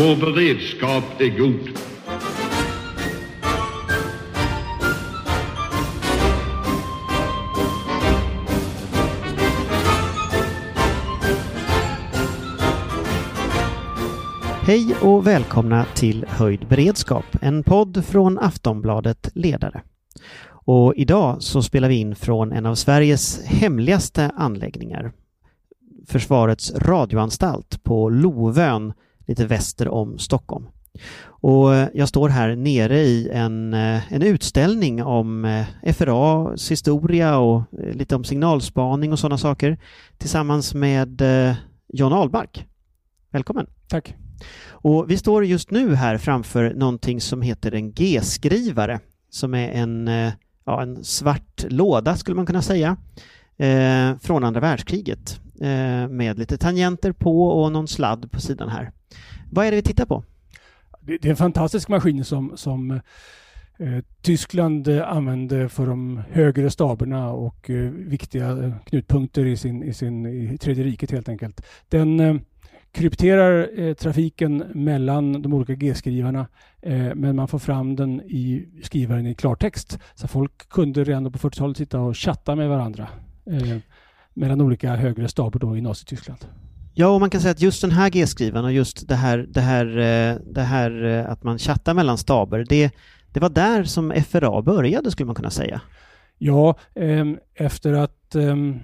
Vår beredskap är god. Hej och välkomna till Höjd beredskap, en podd från Aftonbladet Ledare. Och idag så spelar vi in från en av Sveriges hemligaste anläggningar, Försvarets radioanstalt på Lovön, lite väster om Stockholm. Och jag står här nere i en, en utställning om FRAs historia och lite om signalspaning och sådana saker tillsammans med John Ahlmark. Välkommen! Tack! Och vi står just nu här framför någonting som heter en G-skrivare som är en, ja, en svart låda skulle man kunna säga eh, från andra världskriget eh, Eh, med lite tangenter på och någon sladd på sidan här. Vad är det vi tittar på? Det, det är en fantastisk maskin som, som eh, Tyskland eh, använde för de högre staberna och eh, viktiga eh, knutpunkter i, sin, i, sin, i tredje riket helt enkelt. Den eh, krypterar trafiken mellan de olika G-skrivarna men man får fram den i skrivaren i klartext. Så folk kunde redan på 40-talet sitta och chatta med varandra mellan olika högre staber då i Nazityskland. Ja, och man kan säga att just den här G-skrivaren och just det här, det här, eh, det här eh, att man chattar mellan staber, det, det var där som FRA började skulle man kunna säga. Ja, ehm, efter att ehm,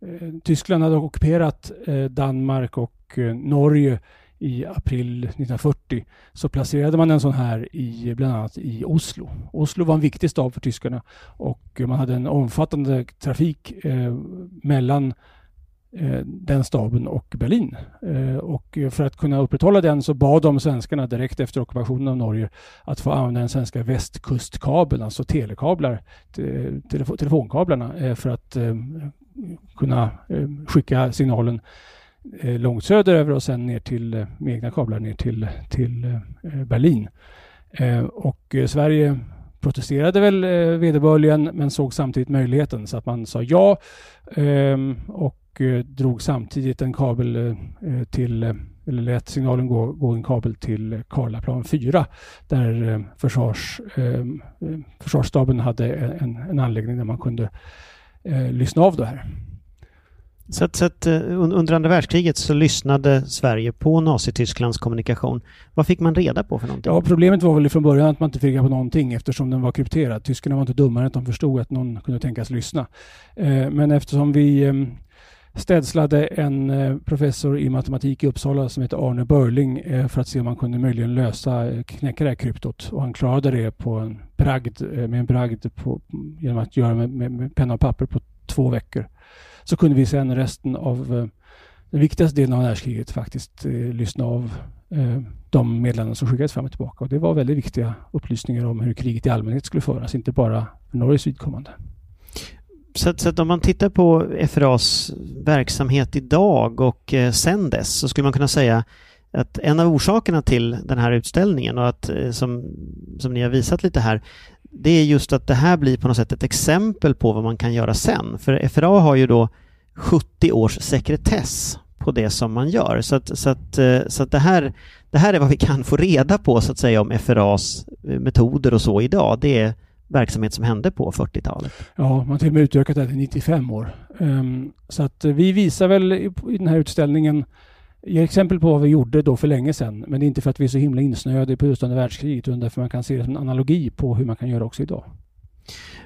eh, Tyskland hade ockuperat Danmark och Norge i april 1940 så placerade man en sån här i bland annat i Oslo. Oslo var en viktig stad för tyskarna och man hade en omfattande trafik eh, mellan eh, den staben och Berlin. Eh, och för att kunna upprätthålla den så bad de svenskarna direkt efter ockupationen av Norge att få använda den svenska västkustkabeln, alltså telekablar, telefo telefonkablarna, eh, för att eh, kunna eh, skicka signalen eh, långt söderöver och sen ner till, eh, med egna kablar ner till, till eh, Berlin. Eh, och eh, Sverige protesterade väl eh, vederbörligen men såg samtidigt möjligheten så att man sa ja ehm, och eh, drog samtidigt en kabel eh, eh till eh, eller lät signalen gå, gå en kabel till Karlaplan 4 där eh, försvars, ehm, eh, försvarsstaben hade en, en anläggning där man kunde lyssna av det här. Så att, så att, eh, under andra världskriget så lyssnade Sverige på Nazitysklands kommunikation. Vad fick man reda på för någonting? Ja, problemet var väl från början att man inte fick reda på någonting eftersom den var krypterad. Tyskarna var inte dummare än att de förstod att någon kunde tänkas lyssna. Eh, men eftersom vi ehm, städslade en eh, professor i matematik i Uppsala som heter Arne Börling för att se om man kunde möjligen lösa, knäcka det här kryptot. Och han klarade det på en bragd, med en bragd på, genom att göra med, med, med penna och papper på två veckor så kunde vi sen resten av eh, den viktigaste delen av världskriget faktiskt eh, lyssna av eh, de meddelanden som skickades fram och tillbaka. Och det var väldigt viktiga upplysningar om hur kriget i allmänhet skulle föras, inte bara för Norges vidkommande. Så, så att om man tittar på FRAs verksamhet idag och eh, sen dess så skulle man kunna säga att en av orsakerna till den här utställningen och att eh, som, som ni har visat lite här det är just att det här blir på något sätt ett exempel på vad man kan göra sen. För FRA har ju då 70 års sekretess på det som man gör. Så att, så att, eh, så att det, här, det här är vad vi kan få reda på så att säga om FRAs eh, metoder och så idag. Det är verksamhet som hände på 40-talet. Ja, man har till och med utökat det till 95 år. Um, så att eh, vi visar väl i, i den här utställningen ger exempel på vad vi gjorde då för länge sedan. Men det är inte för att vi är så himla insnöade på just andra världskriget utan därför man kan se det som en analogi på hur man kan göra också idag.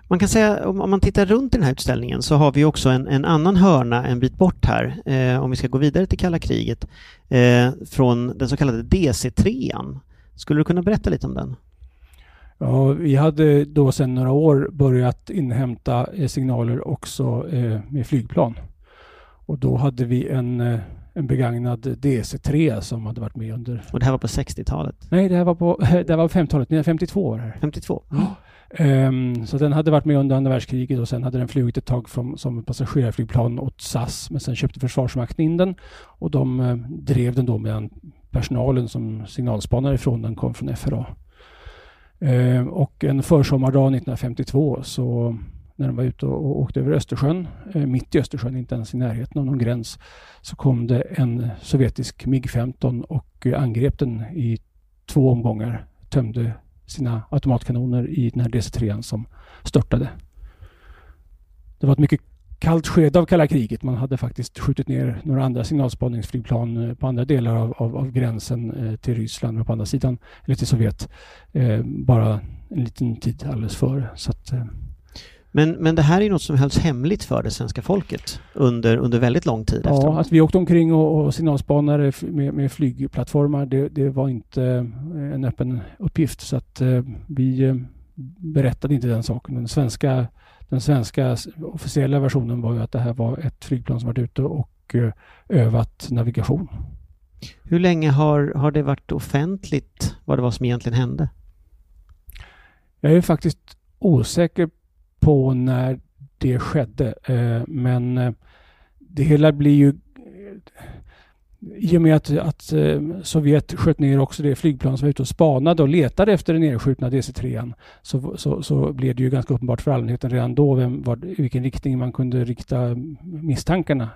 Man kan säga, om, man tittar runt i den här utställningen så har vi också en, en annan hörna en bit bort här, eh, om vi ska gå vidare till kalla kriget, eh, från den så kallade DC-3. Skulle du kunna berätta lite om den? Ja, vi hade då sedan några år börjat inhämta eh, signaler också eh, med flygplan. Och då hade vi en eh, en begagnad DC3 som hade varit med under... Och det här var på 60-talet? Nej, det här var på, det var 50-talet, 52 år här. 52? Ja. Um, så den hade varit med under andra världskriget och sen hade den flugit ett tag från, som passagerarflygplan åt SAS men sen köpte Försvarsmakten in den och de uh, drev den då medan personalen som signalspanare ifrån den kom från FRA. Uh, och en försommardag 1952 så när de var ute och, och åkte över Östersjön, eh, mitt i Östersjön, inte ens i närheten av någon gräns, så kom det en sovjetisk MIG-15 och eh, angrep den i två omgångar, tömde sina automatkanoner i den här DC-3 som störtade. Det var ett mycket kallt skede av kalla kriget. Man hade faktiskt skjutit ner några andra signalspaningsflygplan eh, på andra delar av, av, av gränsen eh, till Ryssland och på andra sidan, eller till Sovjet, eh, bara en liten tid alldeles före. Så att, eh men, men det här är något som hölls hemligt för det svenska folket under, under väldigt lång tid Ja, efteråt. att vi åkte omkring och, och signalspanade med, med flygplattformar, det, det, var inte eh, en öppen uppgift. Så att eh, vi berättade inte den saken. Den svenska den svenska officiella versionen var ju att det här var ett flygplan som varit ute och eh, övat navigation. Hur länge har, har det varit offentligt vad det var som egentligen hände? Jag är faktiskt osäker på när det skedde, eh, men eh, det hela blir ju i och med att, att eh, Sovjet sköt ner också det flygplan som var ute och spanade och letade efter den nedskjutna DC-3 så, så, så blev det ju ganska uppenbart för allmänheten redan då vem, var, i vilken riktning man kunde rikta misstankarna.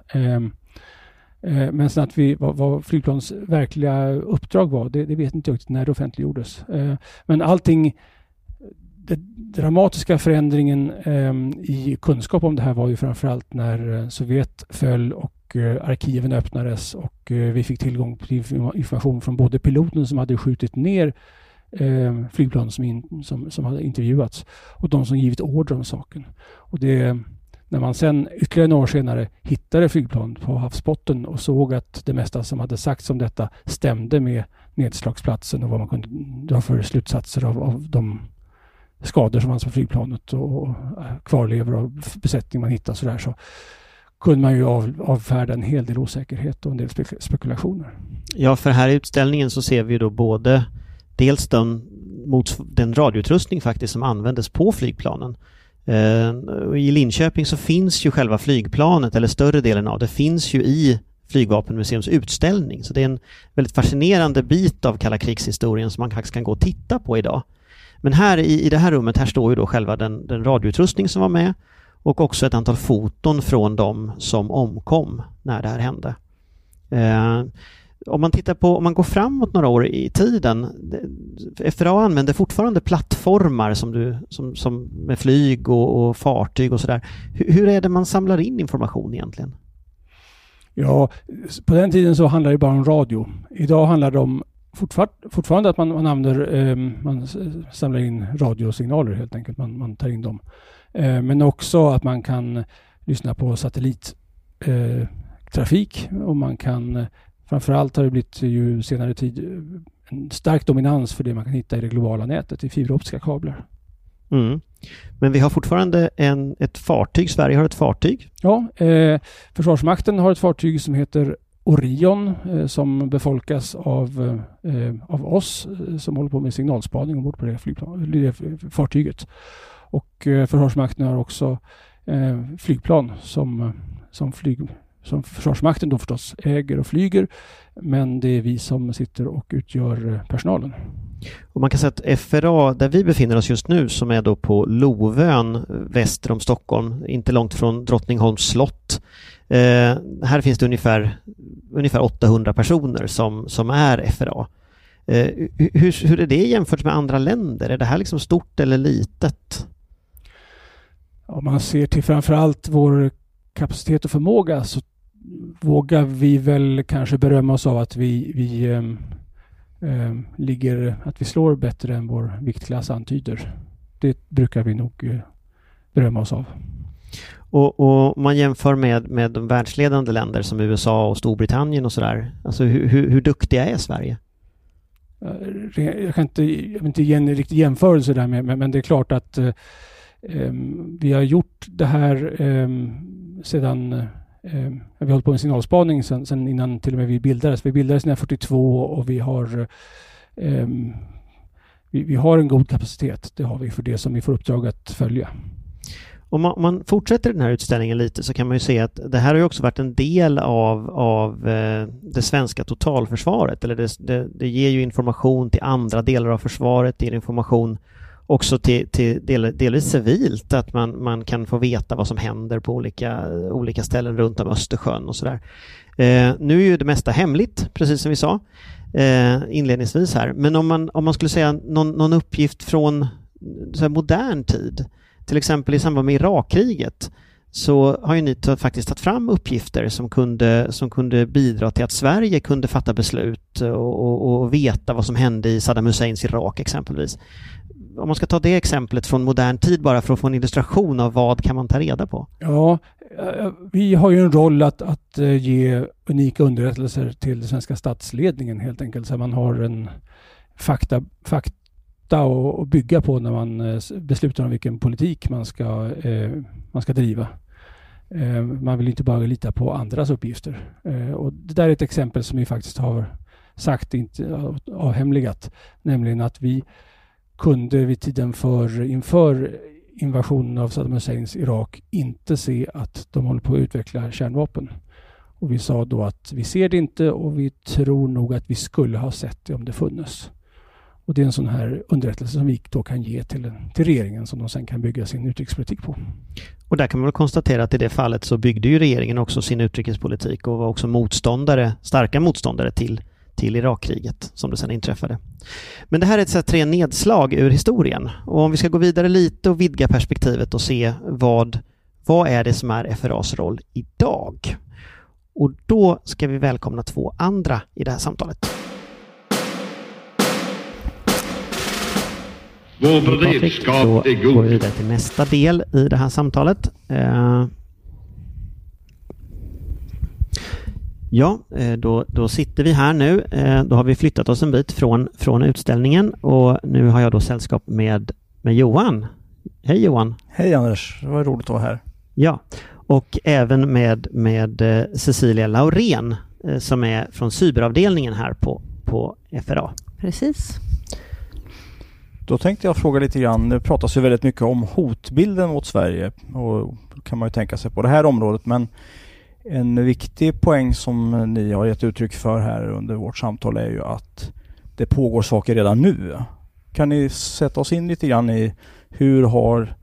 Men sen att vi, vad, vad flygplans verkliga uppdrag var, det, det vet inte jag riktigt när det offentliggjordes. Men allting den dramatiska förändringen eh, i kunskap om det här var ju framförallt när eh, Sovjet föll och Eh, arkiven öppnades och eh, vi fick tillgång till information från både piloten som hade skjutit ner eh, flygplan som, in, som, som hade intervjuats och de som givit order om saken. Och det, när man sen ytterligare några år senare hittade flygplan på havsbotten och såg att det mesta som hade sagts om detta stämde med nedslagsplatsen och vad man kunde dra för slutsatser av, av de skador som fanns på flygplanet och, eh, kvarlevor av besättning man hittade sådär så kunde man ju av, avfärda en hel del osäkerhet och en del spekulationer. Ja, för här i utställningen så ser vi då både dels den, mot den radioutrustning faktiskt som användes på flygplanen. Eh, I Linköping så finns ju själva flygplanet, eller större delen av det, finns ju i Flygvapenmuseums utställning. Så det är en väldigt fascinerande bit av kalla krigshistorien som man faktiskt kan gå och titta på idag. Men här i, i det här rummet, här står ju då själva den, den radioutrustning som var med och också ett antal foton från de som omkom när det här hände. Eh, om man tittar på, om man går framåt några år i tiden, FRA använder fortfarande plattformar som du, som, som med flyg och, och fartyg och sådär. Hur, hur är det man samlar in information egentligen? Ja, på den tiden så handlade det bara om radio. Idag handlar det om fortfar fortfarande att man, man använder, eh, man samlar in radiosignaler helt enkelt. Man, man tar in dem. Eh, men också att man kan lyssna på satellittrafik eh, och man kan framförallt har det blivit ju senare tid en stark dominans för det man kan hitta i det globala nätet i fiberoptiska kablar. Mm. Men vi har fortfarande en, ett fartyg, Sverige har ett fartyg. Ja, eh, Försvarsmakten har ett fartyg som heter Orion eh, som befolkas av, eh, av oss eh, som håller på med signalspaning ombord på det, flygplan, det fartyget. Och Försvarsmakten har också flygplan som, som, flyg, som Försvarsmakten då förstås äger och flyger. Men det är vi som sitter och utgör personalen. Och man kan säga att FRA, där vi befinner oss just nu, som är då på Lovön väster om Stockholm, inte långt från Drottningholms slott. Eh, här finns det ungefär, ungefär 800 personer som, som är FRA. Eh, hur, hur är det jämfört med andra länder? Är det här liksom stort eller litet? om man ser till framförallt vår kapacitet och förmåga så vågar vi väl kanske berömma oss av att vi, vi eh, ligger, att vi slår bättre än vår viktklass antyder. Det brukar vi nog eh, berömma oss av. Och, och man jämför med, med de världsledande länder som USA och Storbritannien och sådär. Alltså hur, hur, hur duktiga är Sverige? Eh, jag kan inte, jag vill inte ge en riktig jämförelse där med, men, men det är klart att eh, ehm, vi har gjort det här eh, sedan eh, vi har hållit på med signalspaning sedan, sedan innan till och med vi bildades. Vi bildades 1942 och vi har ehm, vi, vi, har en god kapacitet. Det har vi för det som vi får uppdrag att följa. Om man, om man, fortsätter den här utställningen lite så kan man ju se att det här har ju också varit en del av, av eh, det svenska totalförsvaret. Eller det, det, det, ger ju information till andra delar av försvaret, det ger information också till, till del, delvis civilt, att man, man kan få veta vad som händer på olika, olika ställen runt om Östersjön och sådär. Eh, nu är ju det mesta hemligt, precis som vi sa eh, inledningsvis här. Men om man, om man skulle säga någon, någon uppgift från så modern tid, till exempel i samband med Irakkriget, så har ju ni faktiskt tagit fram uppgifter som kunde, som kunde bidra till att Sverige kunde fatta beslut och, och, och veta vad som hände i Saddam Husseins Irak exempelvis. Om man ska ta det exemplet från modern tid bara för att få en illustration av vad kan man ta reda på? Ja, eh, vi har ju en roll att, att eh, ge unika underrättelser till den svenska statsledningen helt enkelt. Så man har en fakta, och bygga på när man eh, beslutar om vilken politik man ska, eh, man ska driva. Eh, man vill inte bara lita på andras uppgifter. Och det där är ett exempel som vi faktiskt har sagt, inte avhemligat, nämligen att vi kunde vid tiden för, inför invasionen av Saddam Husseins Irak inte se att de håller på att utveckla kärnvapen. Och vi sa då att vi ser det inte och vi tror nog att vi skulle ha sett det om det funnits. Och det är en sån här underrättelse som vi då kan ge till, till regeringen som de sen kan bygga sin utrikespolitik på. Och där kan man väl konstatera att i det fallet så byggde ju regeringen också sin utrikespolitik och var också motståndare, starka motståndare till till Irakkriget som det sen inträffade. Men det här är ett sätt tre nedslag ur historien och om vi ska gå vidare lite och vidga perspektivet och se vad, vad är det som är FRAs roll idag? Och då ska vi välkomna två andra i det här samtalet. Vår beredskap är god. Går vi vidare till nästa del i det här samtalet. Eh, Ja, eh, då, då sitter vi här nu. Eh, då har vi flyttat oss en bit från, från utställningen och nu har jag då sällskap med, med Johan. Hej Johan! Hej Anders! Det var roligt att vara här. Ja, och även med, med Cecilia Laurén som är från cyberavdelningen här på, på FRA. Precis. Då tänkte jag fråga lite grann, det pratas ju väldigt mycket om hotbilden mot Sverige och kan man ju tänka sig på det här området men en viktig poäng som ni har gett uttryck för här under vårt samtal är ju att det pågår saker redan nu. Kan ni sätta oss in lite grann i hur har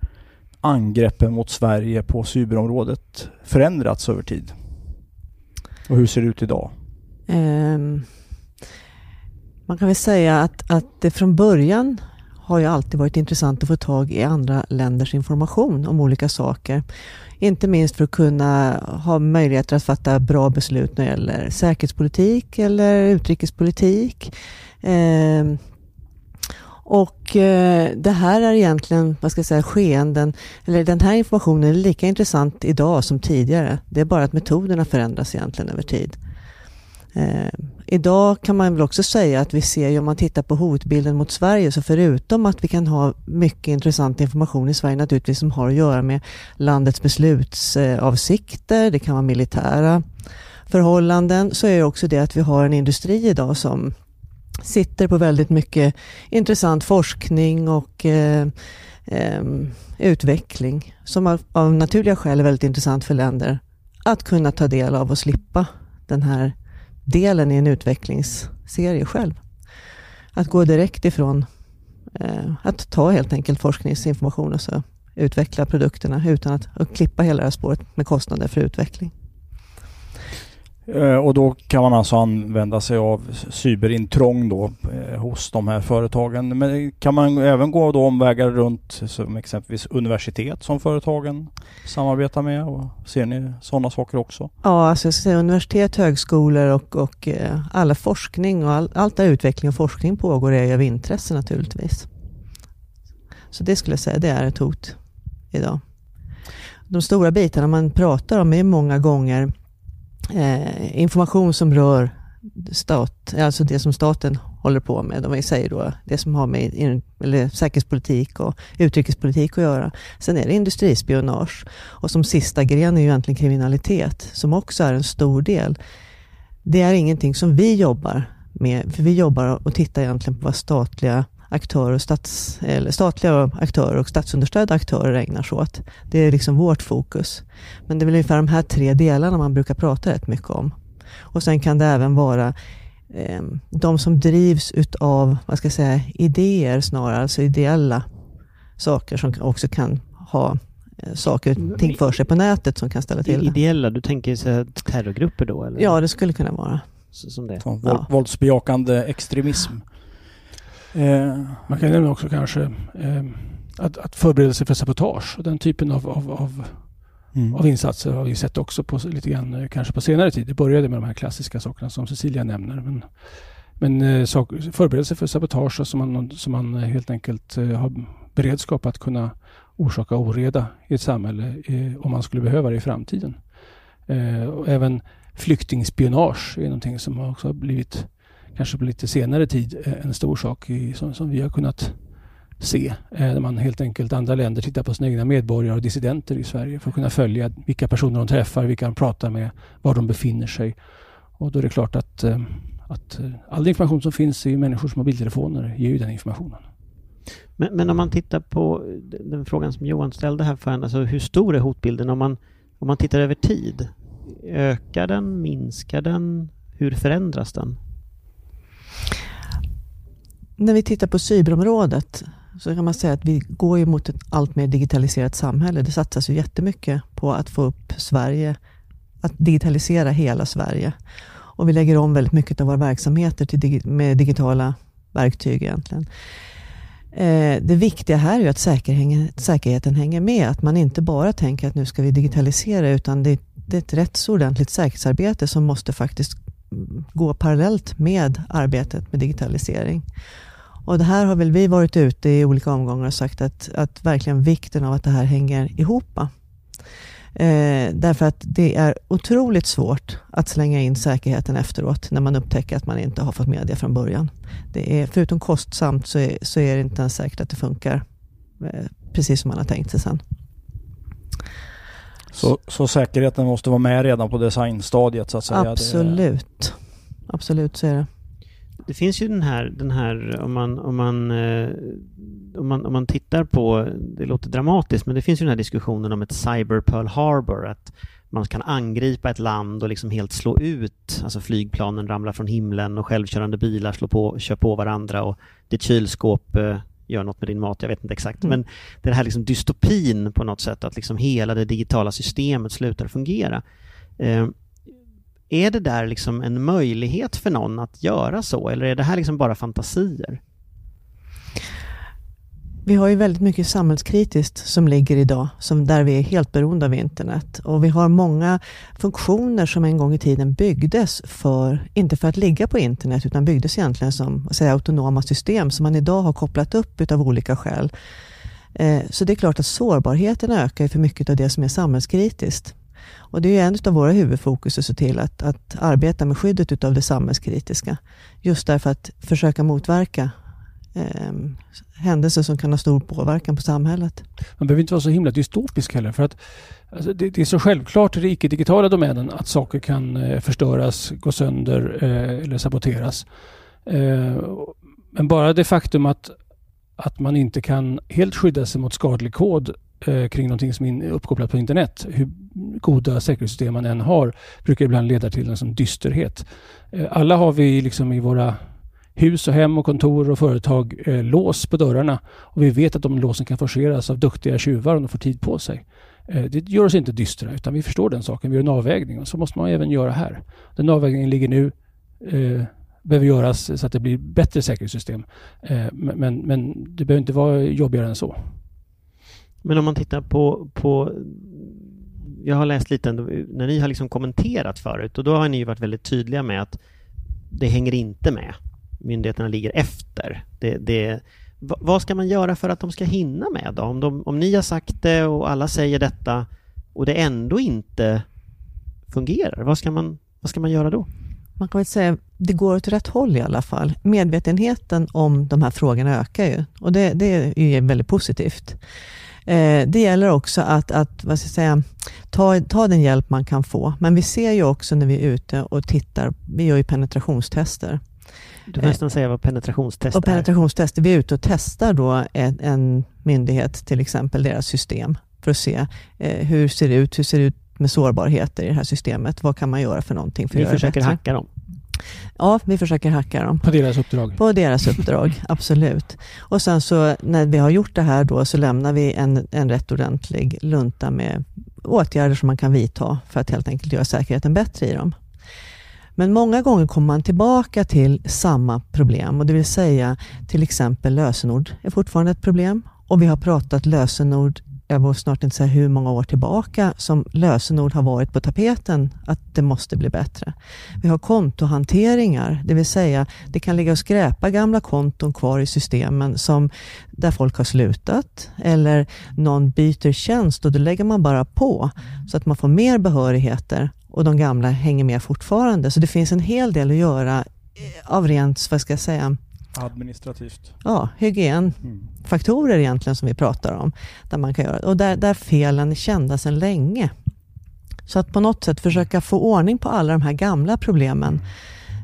angreppen mot Sverige på cyberområdet förändrats över tid? Och hur ser det ut idag? Um, man kan väl säga att, att det från början har ju alltid varit intressant att få tag i andra länders information om olika saker. Inte minst för att kunna ha möjligheter att fatta bra beslut när det gäller säkerhetspolitik eller utrikespolitik. Eh, och eh, det här är egentligen, vad ska jag säga, skeenden, eller den här informationen är lika intressant idag som tidigare. Det är bara att metoderna förändras egentligen över tid. Eh, idag kan man väl också säga att vi ser ju om man tittar på hotbilden mot Sverige så förutom att vi kan ha mycket intressant information i Sverige naturligtvis som har att göra med landets beslutsavsikter, det kan vara militära förhållanden, så är det också det att vi har en industri idag som sitter på väldigt mycket intressant forskning och eh, eh, utveckling som av, av naturliga skäl är väldigt intressant för länder att kunna ta del av och slippa den här delen i en utvecklingsserie själv. Att gå direkt ifrån eh, att ta helt enkelt forskningsinformation och så utveckla produkterna utan att klippa hela det här spåret med kostnader för utveckling. Eh, och då kan man alltså använda sig av cyberintrång då eh, hos de här företagen. Men kan man även gå då omvägar runt som exempelvis universitet som företagen samarbetar med? Och ser ni sådana saker också? Ja, alltså jag ska säga universitet, högskolor och, och eh, alla forskning och all, allt där utveckling och forskning pågår är av intresse naturligtvis. Så det skulle jag säga, det är ett hot idag. De stora bitarna man pratar om är många gånger eh, information som rör stat, alltså det som staten håller på med. De säger då det som har med in, eller säkerhetspolitik och utrikespolitik att göra. Sen är det industrispionage och som sista gren är ju egentligen kriminalitet som också är en stor del. Det är ingenting som vi jobbar med, för vi jobbar och tittar egentligen på vad statliga aktörer och stats, eller statliga aktörer och statsunderstödda aktörer ägnar sig åt. Det är liksom vårt fokus. Men det är väl ungefär de här tre delarna man brukar prata rätt mycket om. Och sen kan det även vara eh, de som drivs utav, vad ska jag säga, idéer snarare, alltså ideella saker som också kan ha eh, saker och ting för sig på nätet som kan ställa till det. Ideella, du tänker så terrorgrupper då? Eller? Ja, det skulle kunna vara. Som det. Våld, ja. Våldsbejakande extremism. Eh. Man kan nämna också kanske eh, att, att förbereda sig för sabotage och den typen av, av, av, mm. av, insatser har vi sett också på, lite grann eh, kanske på senare tid. Det började med de här klassiska sakerna som Cecilia nämner. Men, men eh, sak, sig för sabotage som man, som man helt enkelt eh, har beredskap att kunna orsaka oreda i ett samhälle eh, om man skulle behöva det i framtiden. Eh, och även flyktingspionage är någonting som också har blivit, kanske på lite senare tid, eh, en stor sak i, som, som vi har kunnat se. Eh, När man helt enkelt, andra länder tittar på sina egna medborgare och dissidenter i Sverige för att kunna följa vilka personer de träffar, vilka de pratar med, var de befinner sig. Och då är det klart att, eh, att all information som finns i människors mobiltelefoner ger ju den informationen. Men, men, om man tittar på den frågan som Johan ställde här för alltså hur stor är hotbilden om man, om man tittar över tid? Ökar den? Minskar den? Hur förändras den? När vi tittar på cyberområdet så kan man säga att vi går ju mot ett allt mer digitaliserat samhälle. Det satsas ju jättemycket på att få upp Sverige, att digitalisera hela Sverige. Och vi lägger om väldigt mycket av våra verksamheter till, med digitala verktyg egentligen. Eh, det viktiga här är ju att säkerheten hänger med. Att man inte bara tänker att nu ska vi digitalisera utan det är ett rätt så ordentligt säkerhetsarbete som måste faktiskt gå parallellt med arbetet med digitalisering. Och det här har väl vi varit ute i olika omgångar och sagt att, att verkligen vikten av att det här hänger ihop. Eh, därför att det är otroligt svårt att slänga in säkerheten efteråt när man upptäcker att man inte har fått media från början. Det är, förutom kostsamt så är, så är det inte ens säkert att det funkar eh, precis som man har tänkt sig sen. Så, så säkerheten måste vara med redan på designstadiet så att säga? Absolut. Absolut så är det det finns ju den här, den här om, man, om, man, eh, om, man, om man tittar på, det låter dramatiskt, men det finns ju den här diskussionen om ett cyber Pearl Harbor, att man kan angripa ett land och liksom helt slå ut, alltså flygplanen ramlar från himlen och självkörande bilar slår på, kör på varandra och ditt kylskåp eh, gör något med din mat, jag vet inte exakt. Mm. Men det här liksom dystopin på något sätt, att liksom hela det digitala systemet slutar fungera. Är det där liksom en möjlighet för någon att göra så eller är det här liksom bara fantasier? Vi har ju väldigt mycket samhällskritiskt som ligger idag, som där vi är helt beroende av internet. Och vi har många funktioner som en gång i tiden byggdes för, inte för att ligga på internet, utan byggdes egentligen som säga, autonoma system som man idag har kopplat upp av olika skäl. Eh, så det är klart att sårbarheten ökar för mycket av det som är samhällskritiskt. Och det är en av våra huvudfokus att se till att, att arbeta med skyddet utav det samhällskritiska. Just därför att försöka motverka eh, händelser som kan ha stor påverkan på samhället. Man behöver inte vara så himla dystopisk heller. För att alltså, det, det, är så självklart i den icke-digitala domänen att saker kan eh, förstöras, gå sönder eh, eller saboteras. Eh, men bara det faktum att, att man inte kan helt skydda sig mot skadlig kod eh, kring någonting som är uppkopplat på internet, hur goda säkerhetssystem man än har, brukar ibland leda till en sån dysterhet. Eh, alla har vi liksom i våra hus och hem och kontor och företag eh, lås på dörrarna och vi vet att de låsen kan forceras av duktiga tjuvar om de får tid på sig. Eh, det gör oss inte dystra utan vi förstår den saken. Vi gör en avvägning och så måste man även göra här. Den avvägningen ligger nu eh, behöver göras så att det blir bättre säkerhetssystem. Eh, men, men det behöver inte vara jobbigare än så. Men om man tittar på, på jag har läst lite när ni har liksom kommenterat förut och då har ni varit väldigt tydliga med att det hänger inte med. Myndigheterna ligger efter. Det, det, vad ska man göra för att de ska hinna med då? Om, de, om ni har sagt det och alla säger detta och det ändå inte fungerar, vad ska man, vad ska man göra då? Man kan väl säga att det går åt rätt håll i alla fall. Medvetenheten om de här frågorna ökar ju och det, det är ju väldigt positivt. Eh, det gäller också att, att vad ska jag säga, ta, ta den hjälp man kan få. Men vi ser ju också när vi är ute och tittar, vi gör ju penetrationstester. Du får nästan säga vad penetrationstest och penetrationstester, Vi är ute och testar då en, en myndighet, till exempel deras system, för att se eh, hur ser det ut, hur ser det ut med sårbarheter i det här systemet. Vad kan man göra för någonting? För Ni försöker hacka dem? Ja, vi försöker hacka dem. På deras uppdrag? På deras uppdrag, absolut. Och sen så när vi har gjort det här då så lämnar vi en, en rätt ordentlig lunta med åtgärder som man kan vidta för att helt enkelt göra säkerheten bättre i dem. Men många gånger kommer man tillbaka till samma problem och det vill säga till exempel lösenord är fortfarande ett problem och vi har pratat lösenord jag vågar snart inte säga hur många år tillbaka som lösenord har varit på tapeten, att det måste bli bättre. Vi har kontohanteringar, det vill säga det kan ligga och skräpa gamla konton kvar i systemen som där folk har slutat eller någon byter tjänst och då lägger man bara på så att man får mer behörigheter och de gamla hänger med fortfarande. Så det finns en hel del att göra eh, av rent, vad ska jag säga, Administrativt. Ja, hygienfaktorer egentligen som vi pratar om. Där man kan göra, och där, där felen är kända sedan länge. Så att på något sätt försöka få ordning på alla de här gamla problemen.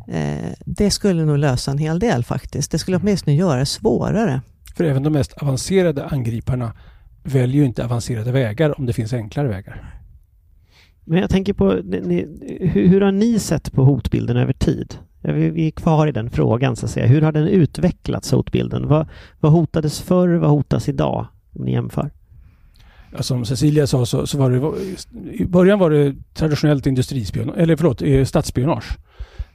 Eh, det skulle nog lösa en hel del faktiskt. Det skulle åtminstone göra det svårare. För även de mest avancerade angriparna väljer ju inte avancerade vägar om det finns enklare vägar. Men jag tänker på, ni, hur, hur har ni sett på hotbilden över tid? Vi är kvar i den frågan så att säga. Hur har den utvecklats, hotbilden? Vad, vad hotades förr, vad hotas idag? Om ni jämför. Ja, som Cecilia sa så, så var det i början var det traditionellt industrispionage, eller förlåt, eh, statsspionage.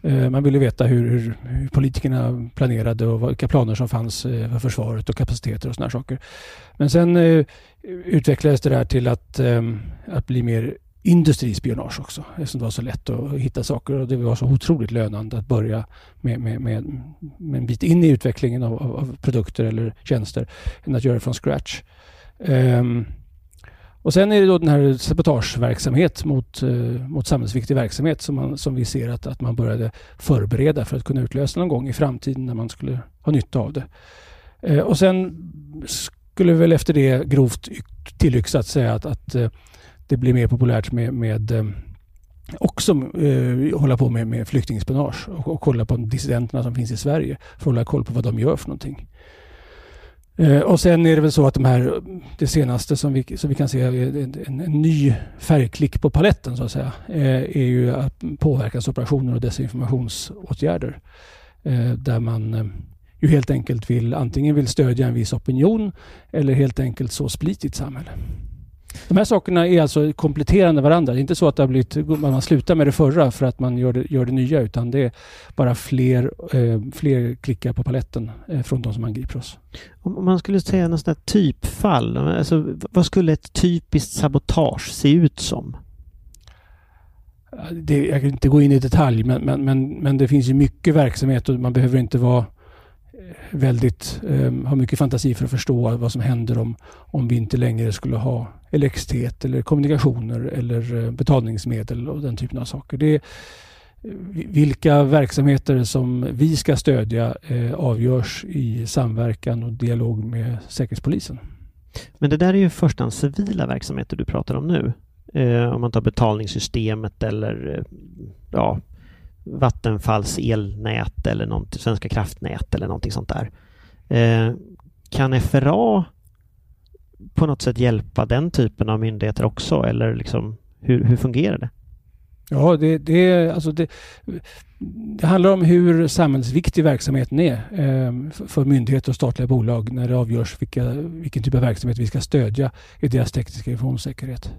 Eh, man ville veta hur, hur, hur, politikerna planerade och vilka planer som fanns eh, för försvaret och kapaciteter och sådana saker. Men sen utvecklades det där till att, att bli mer industrispionage också. Eftersom det var så lätt att hitta saker och det var så otroligt lönande att börja med, med, med, med en bit in i utvecklingen av, av, av, produkter eller tjänster än att göra det från scratch. Um, och sen är det då den här sabotageverksamhet mot, eh, mot samhällsviktig verksamhet som, man, som vi ser att, att man började förbereda för att kunna utlösa någon gång i framtiden när man skulle ha nytta av det. Eh, och sen skulle vi väl efter det grovt tillyxat säga att, att eh, det blir mer populärt med, med eh, också eh, hålla på med, med flyktingspionage och, och kolla på dissidenterna som finns i Sverige för att hålla koll på vad de gör för någonting. Eh, och sen är det väl så att de här, det senaste som vi, som vi kan se är en, en, en ny färgklick på paletten så att säga, eh, är ju påverkansoperationer och desinformationsåtgärder. Eh, där man eh, ju helt enkelt vill antingen vill stödja en viss opinion eller helt enkelt så split i ett samhälle. De här sakerna är alltså kompletterande varandra. Det är inte så att det har blivit, man slutar med det förra för att man gör det, gör det nya utan det är bara fler, eh, fler klickar på paletten eh, från de som angriper oss. Om man skulle säga något sånt typfall, alltså, vad skulle ett typiskt sabotage se ut som? Det, jag kan inte gå in i detalj men, men, men, men det finns ju mycket verksamhet och man behöver inte vara väldigt, eh, har mycket fantasi för att förstå vad som händer om, om vi inte längre skulle ha elektricitet eller kommunikationer eller eh, betalningsmedel och den typen av saker. Det är, vilka verksamheter som vi ska stödja eh, avgörs i samverkan och dialog med Säkerhetspolisen. Men det där är ju först civila verksamheter du pratar om nu. Eh, om man tar betalningssystemet eller eh, ja, Vattenfalls elnät eller något, Svenska kraftnät eller någonting sånt där. Eh, kan FRA på något sätt hjälpa den typen av myndigheter också eller liksom hur, hur fungerar det? Ja, det, det, alltså det, det handlar om hur samhällsviktig verksamheten är eh, för myndigheter och statliga bolag när det avgörs vilka, vilken typ av verksamhet vi ska stödja i deras tekniska informationssäkerhet.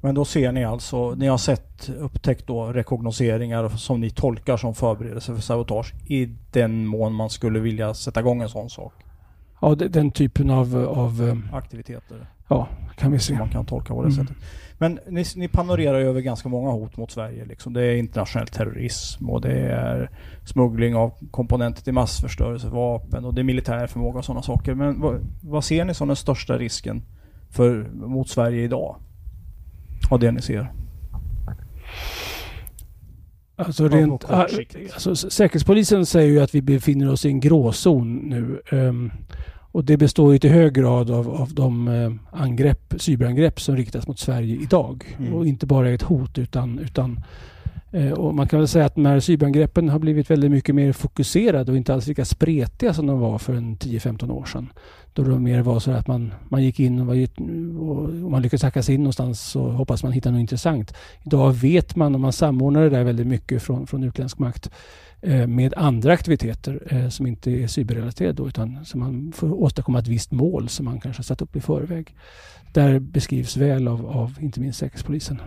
Men då ser ni alltså, ni har sett, upptäckt då rekognoseringar som ni tolkar som förberedelse för sabotage i den mån man skulle vilja sätta igång en sån sak? Ja, den typen av, av eh, aktiviteter. Ja, kan vi se. man kan tolka på det mm. sättet. Men ni, ni panorerar över ganska många hot mot Sverige. Liksom. Det är internationell terrorism och det är smuggling av komponenter till massförstörelsevapen och det är militär förmåga och sådana saker. Men vad, vad ser ni som den största risken för, mot Sverige idag? Av det ni ser? Alltså rent, alltså, Säkerhetspolisen säger ju att vi befinner oss i en gråzon nu. Um, och det består ju till hög grad av, av de uh, angrepp, cyberangrepp som riktas mot Sverige idag. Mm. Och inte bara är ett hot utan, utan Eh, och man kan väl säga att de här cyberangreppen har blivit väldigt mycket mer fokuserade och inte alls lika spretiga som de var för en 10-15 år sedan. Då det mer var så att man, man gick in och, var, och man lyckades hacka sig in någonstans så hoppas man hitta något intressant. Idag vet man och man samordnar det där väldigt mycket från, från utländsk makt eh, med andra aktiviteter eh, som inte är cyberrelaterade då, utan som man får åstadkomma ett visst mål som man kanske satt upp i förväg. Där beskrivs väl av, av inte minst Säkerhetspolisen.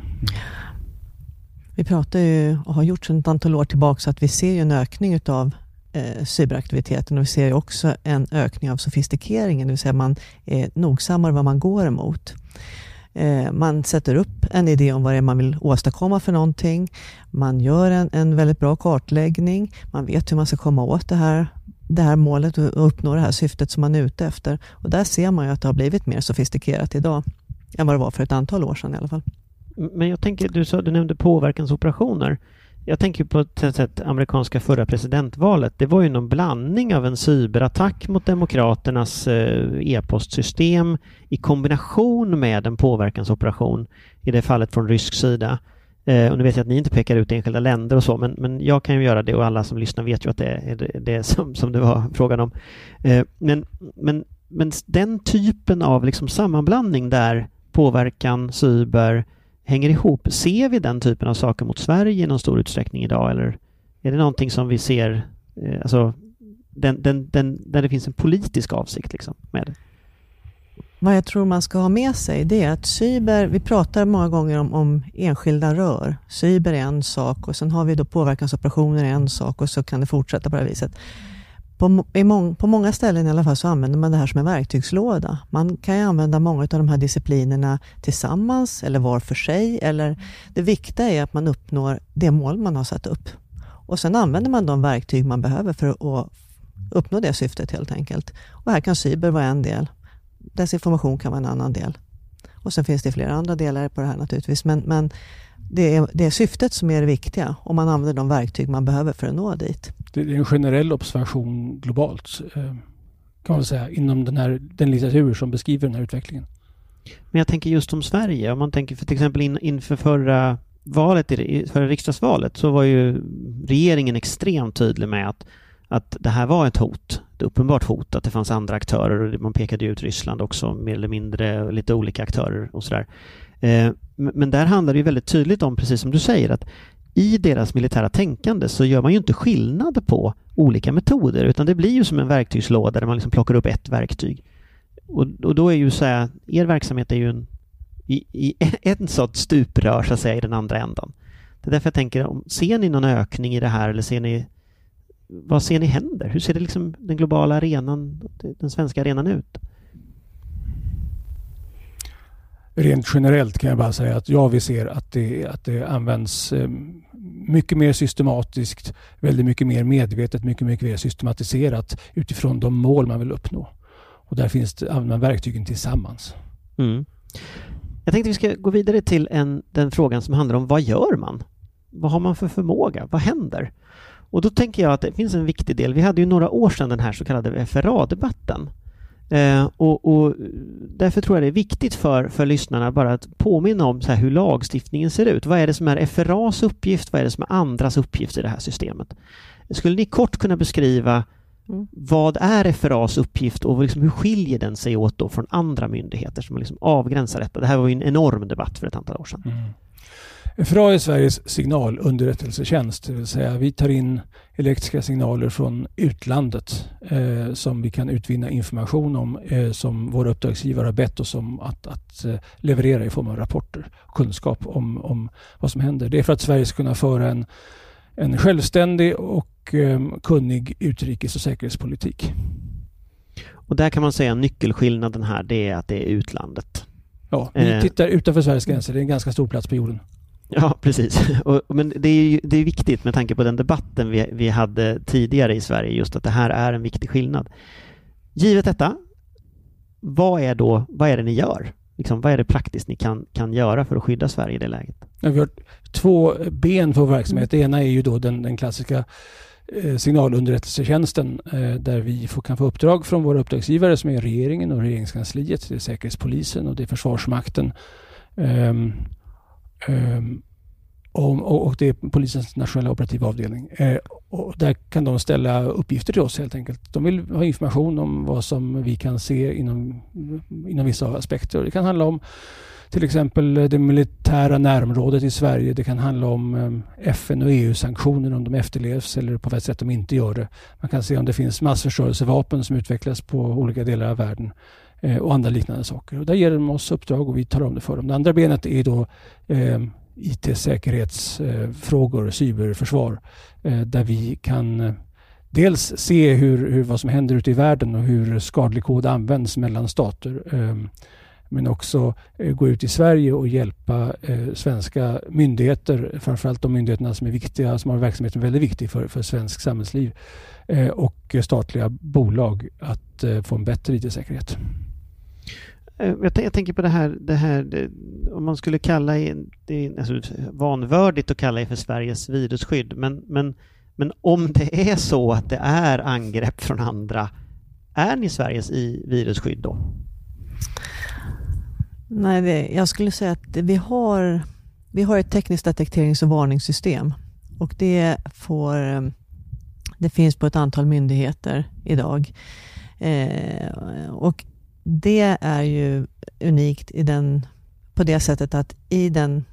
Vi pratar ju och har gjort sedan ett antal år tillbaka att vi ser en ökning utav eh, cyberaktiviteten och vi ser också en ökning av sofistikeringen, det vill säga man är nogsammare vad man går emot. Eh, man sätter upp en idé om vad det är man vill åstadkomma för någonting. Man gör en, en väldigt bra kartläggning. Man vet hur man ska komma åt det här, det här målet och uppnå det här syftet som man är ute efter. Och där ser man ju att det har blivit mer sofistikerat idag än vad det var för ett antal år sedan i alla fall. Men jag tänker, du, sa, du nämnde påverkansoperationer. Jag tänker på ett sätt amerikanska förra presidentvalet. Det var ju någon blandning av en cyberattack mot demokraternas eh, e-postsystem i kombination med en påverkansoperation, i det fallet från rysk sida. Eh, och nu vet jag att ni inte pekar ut enskilda länder och så, men, men jag kan ju göra det och alla som lyssnar vet ju att det är det, det som, som det var frågan om. Eh, men, men, men den typen av liksom sammanblandning där påverkan, cyber, hänger ihop. Ser vi den typen av saker mot Sverige i någon stor utsträckning idag eller är det någonting som vi ser, eh, alltså den, den, den, där det finns en politisk avsikt liksom med det? Vad jag tror man ska ha med sig det är att cyber, vi pratar många gånger om, om enskilda rör. Cyber är en sak och sen har vi då påverkansoperationer är en sak och så kan det fortsätta på det här viset på, mång, på många ställen i alla fall så använder man det här som en verktygslåda. Man kan ju använda många av de här disciplinerna tillsammans eller var för sig. Eller det viktiga är att man uppnår det mål man har satt upp. Och sen använder man de verktyg man behöver för att uppnå det syftet helt enkelt. Och här kan cyber vara en del. Desinformation kan vara en annan del. Och sen finns det flera andra delar på det här naturligtvis. Men, men det, är, det är syftet som är det viktiga och man använder de verktyg man behöver för att nå dit det är en generell observation globalt eh, kan man säga inom den, här, den litteratur som beskriver den här utvecklingen. Men jag tänker just om Sverige, om man tänker för till exempel in, inför förra valet, förra riksdagsvalet, så var ju regeringen extremt tydlig med att, att det här var ett hot, ett uppenbart hot, att det fanns andra aktörer och man pekade ut Ryssland också, mer eller mindre, lite olika aktörer och sådär. Eh, men där handlar det ju väldigt tydligt om, precis som du säger, att i deras militära tänkande så gör man ju inte skillnad på olika metoder utan det blir ju som en verktygslåda där man liksom plockar upp ett verktyg. Och, och då är ju så här, er verksamhet är ju en, i, i en sorts stuprör så att säga i den andra ändan. Det är därför jag tänker, ser ni någon ökning i det här eller ser ni vad ser ni händer? Hur ser det liksom den globala arenan, den svenska arenan ut? Rent generellt kan jag bara säga att ja, vi ser att det, att det används eh, mycket mer systematiskt, väldigt mycket mer medvetet, mycket, mycket mer systematiserat utifrån de mål man vill uppnå. Och där finns det, använder man verktygen tillsammans. Mm. Jag tänkte vi ska gå vidare till en, den frågan som handlar om vad gör man? Vad har man för förmåga? Vad händer? Och då tänker jag att det finns en viktig del. Vi hade ju några år sedan den här så kallade FRA-debatten Eh, och, och, därför tror jag det är viktigt för, för lyssnarna bara att påminna om så hur lagstiftningen ser ut. Vad är det som är FRAs uppgift? Vad är det som är andras uppgift i det här systemet? Skulle ni kort kunna beskriva mm. vad är FRAs uppgift och liksom hur skiljer den sig åt då från andra myndigheter som liksom avgränsar detta? Det här var ju en enorm debatt för ett antal år sedan. Mm. FRA är Sveriges signalunderrättelsetjänst, det vill säga vi tar in elektriska signaler från utlandet eh, som vi kan utvinna information om eh, som våra uppdragsgivare har bett oss om att, att eh, leverera i form av rapporter och kunskap om, om vad som händer. Det är för att Sverige ska kunna föra en, en självständig och eh, kunnig utrikes och säkerhetspolitik. Och där kan man säga nyckelskillnaden här det är att det är utlandet. Ja, vi eh. tittar utanför Sveriges gränser. Det är en ganska stor plats på jorden. Ja, precis. Och, men det är, ju, det är viktigt med tanke på den debatten vi, vi hade tidigare i Sverige, just att det här är en viktig skillnad. Givet detta, vad är då, vad är det ni gör? Liksom, vad är det praktiskt ni kan, kan göra för att skydda Sverige i det läget? Ja, vi har två ben för vår verksamhet. Det ena är ju då den, den klassiska eh, signalunderrättelsetjänsten eh, där vi får, kan få uppdrag från våra uppdragsgivare som är regeringen och regeringskansliet, det är Säkerhetspolisen och det är Försvarsmakten. Ehm, Um, och, och, det är polisens nationella operativa avdelning. Eh, och där kan de ställa uppgifter till oss helt enkelt. De vill ha information om vad som vi kan se inom, inom vissa aspekter. Det kan handla om till exempel det militära närområdet i Sverige. Det kan handla om eh, FN och EU-sanktioner om de efterlevs eller på vilket sätt de inte gör det. Man kan se om det finns massförstörelsevapen som utvecklas på olika delar av världen eh, och andra liknande saker. Och där ger de oss uppdrag och vi tar om det för dem. Det andra benet är då eh, IT-säkerhetsfrågor, eh, cyberförsvar, eh, där vi kan eh, dels se hur, hur, vad som händer ute i världen och hur skadlig kod används mellan stater. Ehm, men också eh, gå ut i Sverige och hjälpa eh, svenska myndigheter, framförallt de myndigheterna som är viktiga, som har verksamheten väldigt viktig för, för svensk samhällsliv och statliga bolag att få en bättre IT-säkerhet. Eh, jag, jag, tänker på det här, det här det, om man skulle kalla det alltså, vanvördigt att kalla det för Sveriges virusskydd, men, men, men om det är så att det är angrepp från andra, är ni Sveriges i virusskydd då? Nej, det, jag skulle säga att vi har, vi har ett tekniskt detekterings och varningssystem och det, får, det finns på ett antal myndigheter idag. Eh, och det är ju unikt i den, på det sättet att i, den,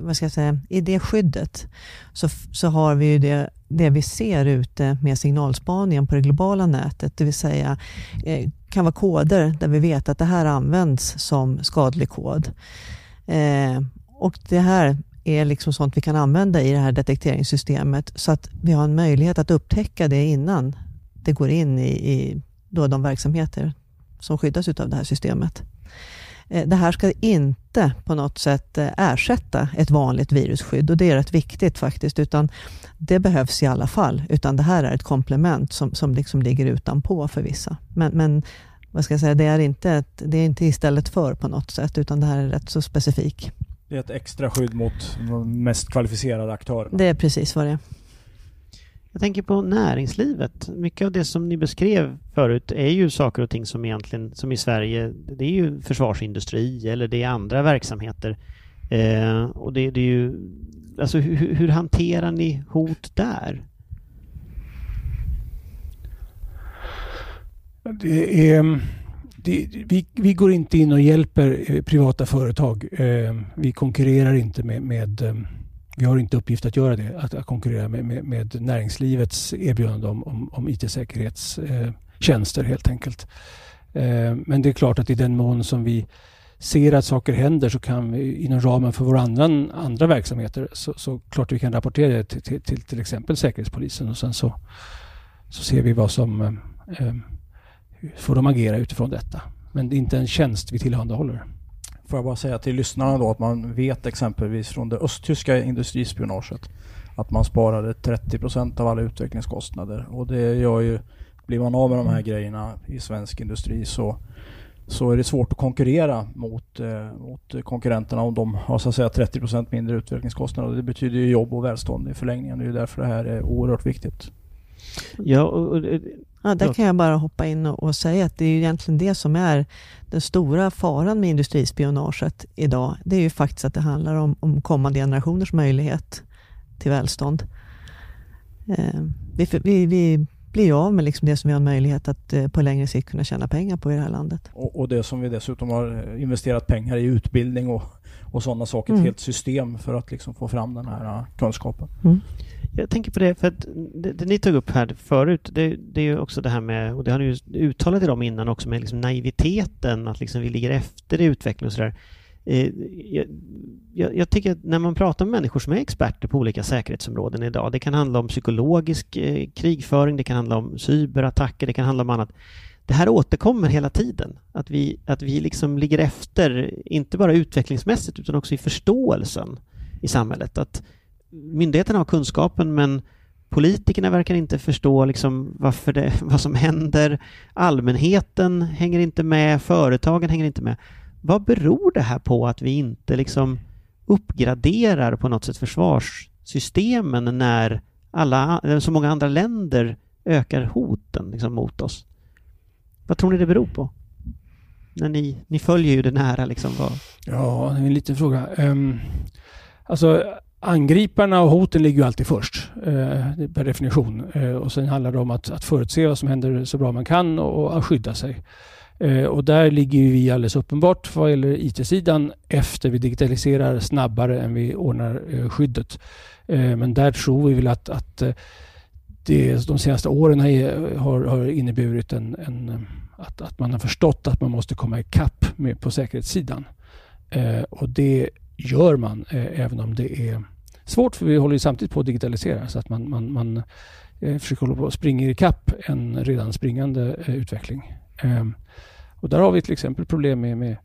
vad ska jag säga, i det skyddet så, så har vi ju det, det vi ser ute med signalspaningen på det globala nätet, det vill säga eh, kan vara koder där vi vet att det här används som skadlig kod. Eh, och det här är liksom sånt vi kan använda i det här detekteringssystemet. Så att vi har en möjlighet att upptäcka det innan det går in i, i då de verksamheter som skyddas av det här systemet. Eh, det här ska inte på något sätt eh, ersätta ett vanligt virusskydd och det är rätt viktigt faktiskt, utan det behövs i alla fall, utan det här är ett komplement som, som liksom ligger utanpå för vissa. Men, men vad ska jag säga, det är, inte ett, det är inte istället för på något sätt, utan det här är rätt så specifik. Det är ett extra skydd mot de mest kvalificerade aktörerna? Det är precis vad det är. Jag tänker på näringslivet. Mycket av det som ni beskrev förut är ju saker och ting som egentligen, som i Sverige, det är ju försvarsindustri eller det är andra verksamheter. Eh, och det, det, är ju, alltså hur, hur hanterar ni hot där? Det är, det, vi, vi går inte in och hjälper eh, privata företag. Eh, vi konkurrerar inte med, med eh, vi har inte uppgift att göra det, att, att konkurrera med, med, med, näringslivets erbjudande om, om, om IT-säkerhetstjänster eh, helt enkelt. Eh, men det är klart att i den mån som vi ser att saker händer så kan vi inom ramen för våra andra, andra verksamheter så, så klart vi kan rapportera det till, till, till, till exempel Säkerhetspolisen och sen så, så ser vi vad som eh, eh får de agera utifrån detta. Men det är inte en tjänst vi tillhandahåller. Får jag bara säga till lyssnarna då att man vet exempelvis från det östtyska industrispionaget att man sparade 30% av alla utvecklingskostnader. Och det gör ju, blir man av med de här grejerna i svensk industri så, så är det svårt att konkurrera mot, eh, mot konkurrenterna om de har så att säga 30% mindre utvecklingskostnader. Det betyder ju jobb och välstånd i förlängningen. Det är ju därför det här är oerhört viktigt. Ja, och, och, Ja, där kan jag bara hoppa in och, och, säga att det är egentligen det som är den stora faran med industrispionaget idag. Det är ju faktiskt att det handlar om, om kommande generationers möjlighet till välstånd. Eh, vi, vi, vi, blir ju av med liksom det som vi har möjlighet att eh, på längre sikt kunna tjäna pengar på i det här landet. Och, och det som vi dessutom har investerat pengar i utbildning och, och sådana saker, mm. ett helt system för att liksom få fram den här uh, kunskapen. Mm. Jag tänker på det, för att det, det ni tog upp här förut, det, det är ju också det här med, och det har ni ju uttalat i dem innan också, med liksom naiviteten, att liksom vi ligger efter i utvecklingen och sådär. Eh, jag, jag, jag, tycker att när man pratar med människor som är experter på olika säkerhetsområden idag, det kan handla om psykologisk eh, krigföring, det kan handla om cyberattacker, det kan handla om annat. Det här återkommer hela tiden, att vi, att vi liksom ligger efter, inte bara utvecklingsmässigt utan också i förståelsen i samhället. Att myndigheterna har kunskapen men politikerna verkar inte förstå liksom varför det, vad som händer. Allmänheten hänger inte med, företagen hänger inte med. Vad beror det här på att vi inte liksom uppgraderar på något sätt försvarssystemen när alla, så många andra länder ökar hoten liksom mot oss? Vad tror ni det beror på? När ni, ni följer ju det nära liksom. Vad... Ja, det är en liten fråga. Um, alltså angriparna och hoten ligger ju alltid först eh, per definition. Eh, och sen handlar det om att, att förutse vad som händer så bra man kan och, och att skydda sig. Eh, och där ligger vi alldeles uppenbart vad gäller IT-sidan efter vi digitaliserar snabbare än vi ordnar eh, skyddet. Eh, men där tror vi väl att, att eh, det, de senaste åren har, har inneburit en, en, eh, att, att man har förstått att man måste komma ikapp med på säkerhetssidan. Eh, och det gör man även om det är svårt för vi håller ju samtidigt på att digitalisera så att man, man, man försöker hålla på och springa ikapp en redan springande utveckling. Ehm, och där har vi till exempel problem med, med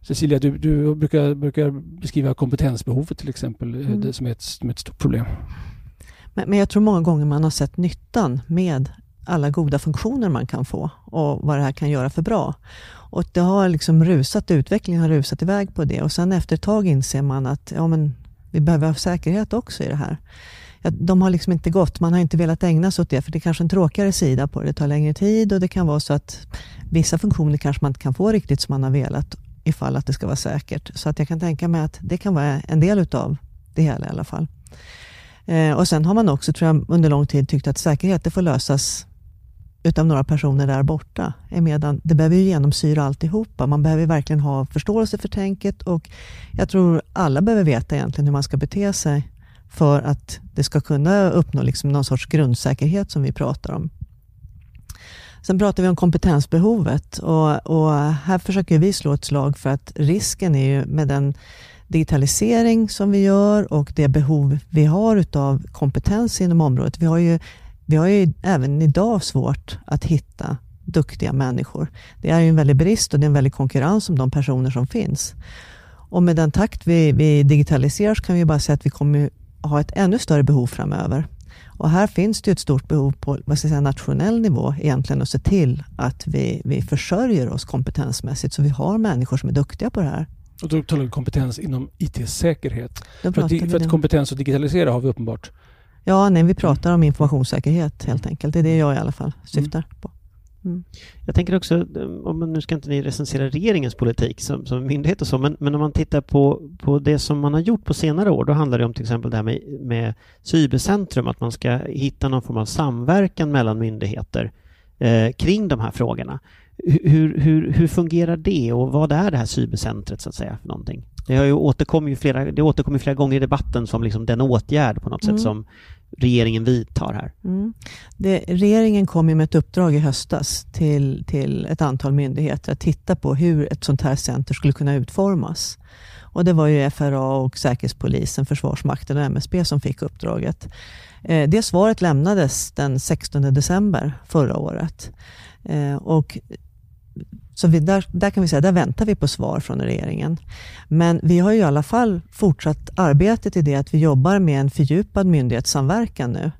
Cecilia, du, du brukar, brukar, beskriva kompetensbehovet till exempel mm. som, är ett, som ett stort problem. Men, men jag tror många gånger man har sett nyttan med alla goda funktioner man kan få och vad det här kan göra för bra. Och det har liksom rusat, utvecklingen har rusat iväg på det och sen efter ett tag inser man att ja, men vi behöver ha säkerhet också i det här. Ja, de har liksom inte gått, man har inte velat ägna sig åt det för det är kanske en tråkigare sida på det. Det tar längre tid och det kan vara så att vissa funktioner kanske man inte kan få riktigt som man har velat ifall att det ska vara säkert. Så att jag kan tänka mig att det kan vara en del utav det hela i alla fall. Eh, och sen har man också, tror jag, under lång tid tyckt att säkerhet det får lösas utav några personer där borta. Eh, medan det behöver ju genomsyra alltihopa. Man behöver verkligen ha förståelse för tänket och jag tror alla behöver veta egentligen hur man ska bete sig för att det ska kunna uppnå liksom någon sorts grundsäkerhet som vi pratar om. Sen pratar vi om kompetensbehovet och, och här försöker vi slå ett slag för att risken är ju med den digitalisering som vi gör och det behov vi har utav kompetens inom området. Vi har ju vi har ju även idag svårt att hitta duktiga människor. Det är ju en väldig brist och det är en väldig konkurrens om de personer som finns. Och med den takt vi, vi digitaliserar så kan vi bara säga att vi kommer ha ett ännu större behov framöver. Och här finns det ett stort behov på vad ska säga, nationell nivå egentligen att se till att vi, vi försörjer oss kompetensmässigt så vi har människor som är duktiga på det här. Och då talar vi kompetens inom IT-säkerhet. För, att, för att kompetens att digitalisera har vi uppenbart Ja, nej, vi pratar om informationssäkerhet helt enkelt. Det är det jag i alla fall syftar mm. på. Mm. Jag tänker också, om nu ska inte ni recensera regeringens politik som, som myndighet och så, men, men om man tittar på, på det som man har gjort på senare år, då handlar det om till exempel det här med, med cybercentrum, att man ska hitta någon form av samverkan mellan myndigheter eh, kring de här frågorna. Hur, hur, hur fungerar det och vad är det här cybercentret så att säga för någonting? Det har ju återkommit flera, det återkommer flera gånger i debatten som liksom den åtgärd på något mm. sätt som regeringen vidtar här? Mm. Det, regeringen kom med ett uppdrag i höstas till, till ett antal myndigheter att titta på hur ett sånt här center skulle kunna utformas. Och det var ju FRA och Säkerhetspolisen, Försvarsmakten och MSB som fick uppdraget. Eh, det svaret lämnades den 16 december förra året. Eh, och så vi, där, där kan vi säga, där väntar vi på svar från regeringen. Men vi har ju i alla fall fortsatt arbetet i det att vi jobbar med en fördjupad myndighetssamverkan nu.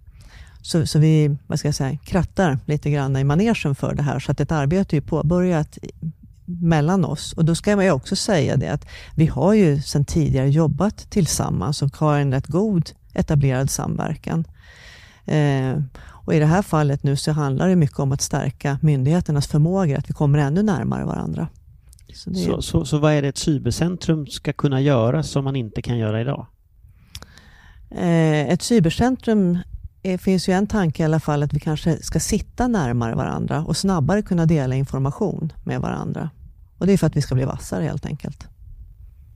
Så, så vi vad ska jag säga, krattar lite grann i manegen för det här. Så att ett arbete är påbörjat mellan oss. Och då ska man ju också säga det att vi har ju sedan tidigare jobbat tillsammans och har en rätt god etablerad samverkan. Eh, och I det här fallet nu så handlar det mycket om att stärka myndigheternas förmåga, att vi kommer ännu närmare varandra. Så, det... så, så, så, vad är det ett cybercentrum ska kunna göra som man inte kan göra idag? Eh, ett cybercentrum är, finns ju en tanke i alla fall att vi kanske ska sitta närmare varandra och snabbare kunna dela information med varandra. Och Det är för att vi ska bli vassare helt enkelt.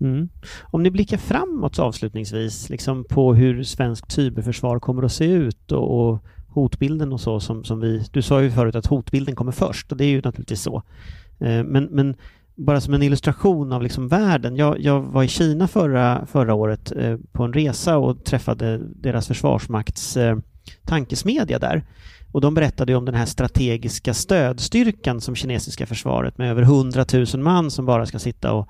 Mm. Om ni blickar framåt avslutningsvis liksom på hur svenskt cyberförsvar kommer att se ut och, och hotbilden och så som, som vi... Du sa ju förut att hotbilden kommer först och det är ju naturligtvis så. Eh, men, men bara som en illustration av liksom världen. Jag, jag var i Kina förra, förra året eh, på en resa och träffade deras försvarsmakts eh, tankesmedja där. Och de berättade om den här strategiska stödstyrkan som kinesiska försvaret med över 100 000 man som bara ska sitta och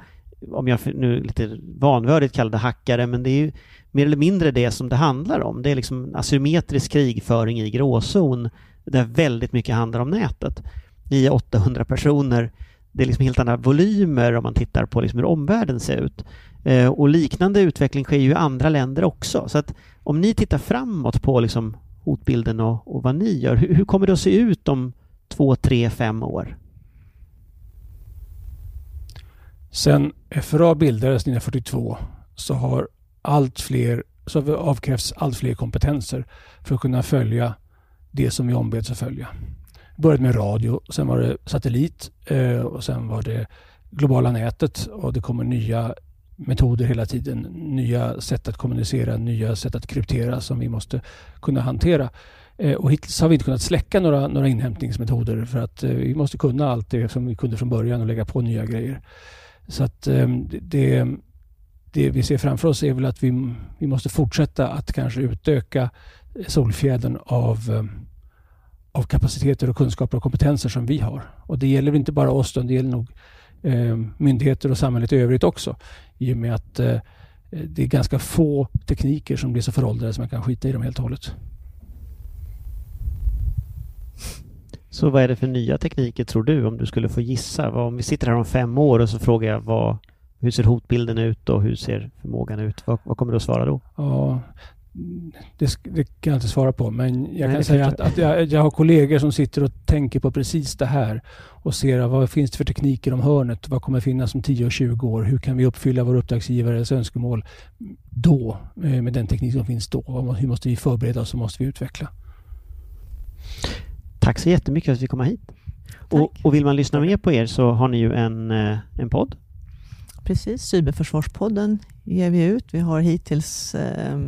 om jag nu lite vanvördigt kallar det hackare, men det är ju mer eller mindre det som det handlar om. Det är liksom asymmetrisk krigföring i gråzon där väldigt mycket handlar om nätet. 900-800 personer. Det är liksom helt andra volymer om man tittar på liksom hur omvärlden ser ut. Eh, och liknande utveckling sker ju i andra länder också. Så att om ni tittar framåt på liksom hotbilden och, och vad ni gör, hur, hur kommer det att se ut om två, tre, fem år? Sen FRA bildades 1942 så har allt fler så avkrävs allt fler kompetenser för att kunna följa det som vi ombeds att följa. Det började med radio, sen var det satellit eh, och sen var det globala nätet och det kommer nya metoder hela tiden. Nya sätt att kommunicera, nya sätt att kryptera som vi måste kunna hantera. Eh, och hittills har vi inte kunnat släcka några, några inhämtningsmetoder för att eh, vi måste kunna allt det som vi kunde från början och lägga på nya grejer. Så att det, det vi ser framför oss är väl att vi, vi måste fortsätta att kanske utöka solfjädern av, eh, av kapaciteter och kunskaper och kompetenser som vi har. Och det gäller inte bara oss, utan det gäller nog eh, myndigheter och samhället i övrigt också. I och med att eh, det är ganska få tekniker som blir så föråldrade som man kan skita i dem helt och hållet. Så vad är det för nya tekniker tror du om du skulle få gissa? Om vi sitter här om fem år och så frågar jag vad, hur ser hotbilden ut och hur ser förmågan ut? Vad, vad kommer du att svara då? Ja, det, det, kan jag inte svara på, men jag Nej, kan säga att, att jag, jag, har kollegor som sitter och tänker på precis det här och ser vad finns det för tekniker om hörnet? Vad kommer finnas om 10 och 20 år? Hur kan vi uppfylla vår uppdragsgivares önskemål då eh, med den teknik som finns då? Hur måste vi förbereda oss och måste vi utveckla? Tack så jättemycket för att vi kom hit. Och, och, vill man lyssna mer på er så har ni ju en, eh, en podd. Precis, Cyberförsvarspodden ger vi ut. Vi har hittills eh,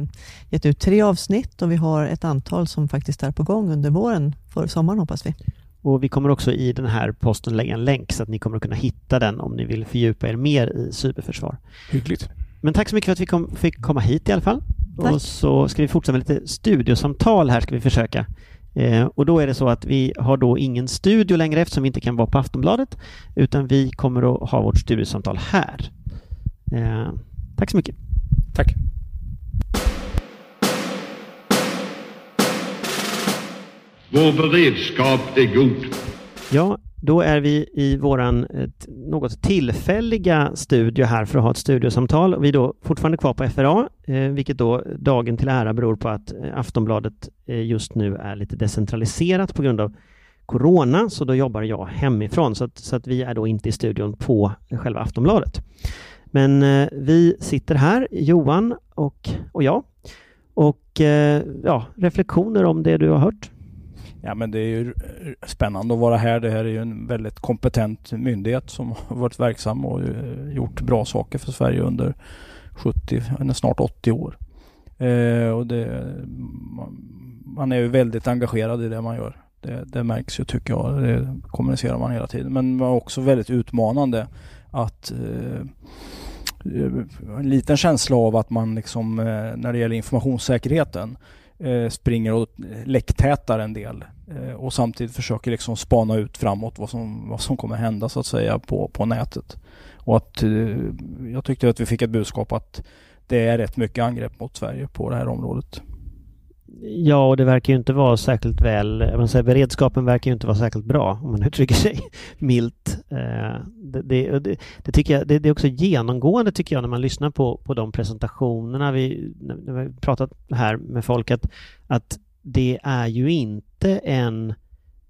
gett ut tre avsnitt och vi har ett antal som faktiskt är på gång under våren, för sommaren hoppas vi. Och vi kommer också i den här posten lägga en länk så att ni kommer att kunna hitta den om ni vill fördjupa er mer i cyberförsvar. Hyggligt. Men tack så mycket för att vi kom, fick komma hit i alla fall. Tack. Och så ska vi fortsätta med lite studiosamtal här ska vi försöka. Eh, och då är det så att vi har då ingen studio längre eftersom vi inte kan vara på Aftonbladet utan vi kommer att ha vårt studiosamtal här. Eh, tack så mycket. Tack. Vår beredskap är god. Ja, då är vi i våran eh, något tillfälliga studio här för att ha ett studiosamtal. Vi är då fortfarande kvar på FRA, eh, vilket då dagen till ära beror på att eh, Aftonbladet just nu är lite decentraliserat på grund av Corona, så då jobbar jag hemifrån, så att, så att vi är då inte i studion på själva Aftonbladet. Men vi sitter här, Johan och, och jag, och ja, reflektioner om det du har hört. Ja men det är ju eh, spännande att vara här. Det här är ju en väldigt kompetent myndighet som har varit verksam och eh, gjort bra saker för Sverige under 70, snart 80 år. Eh, och det, man är ju väldigt engagerad i det man gör. Det, det märks ju tycker jag. Det kommunicerar man hela tiden. Men man är också väldigt utmanande att eh, eh en liten känsla av att man liksom eh, när det gäller informationssäkerheten eh, Eh, springer och läcktätar en del eh, och samtidigt försöker liksom spana ut framåt vad som, vad som kommer hända så att säga på, på nätet. Och att eh, jag tyckte att vi fick ett budskap att det är rätt mycket angrepp mot Sverige på det här området. Ja, och det verkar ju inte vara särskilt väl, man säger, beredskapen verkar ju inte vara särskilt bra om man uttrycker sig milt. Eh, det, det, det, det tycker jag, det, är också genomgående tycker jag när man lyssnar på, på de presentationerna vi, när vi pratat här med folk att, att det är ju inte en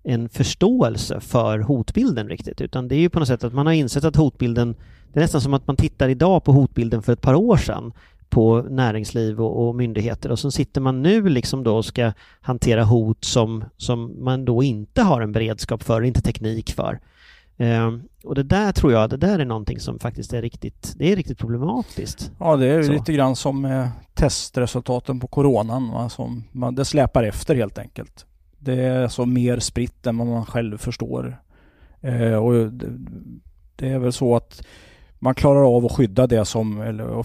en förståelse för hotbilden riktigt, utan det är ju på något sätt att man har insett att hotbilden, det är nästan som att man tittar idag på hotbilden för ett par år sedan på näringsliv och, och, myndigheter och så sitter man nu liksom då och ska hantera hot som, som man då inte har en beredskap för, inte teknik för. Eh, och det där tror jag, det där är någonting som faktiskt är riktigt, det är riktigt problematiskt. Ja, det är så. lite grann som eh, testresultaten på coronan. Va? Som man, det släpar efter helt enkelt. Det är alltså mer spritt än vad man själv förstår. Eh, och det, det, är väl så att man klarar av att skydda det som, eller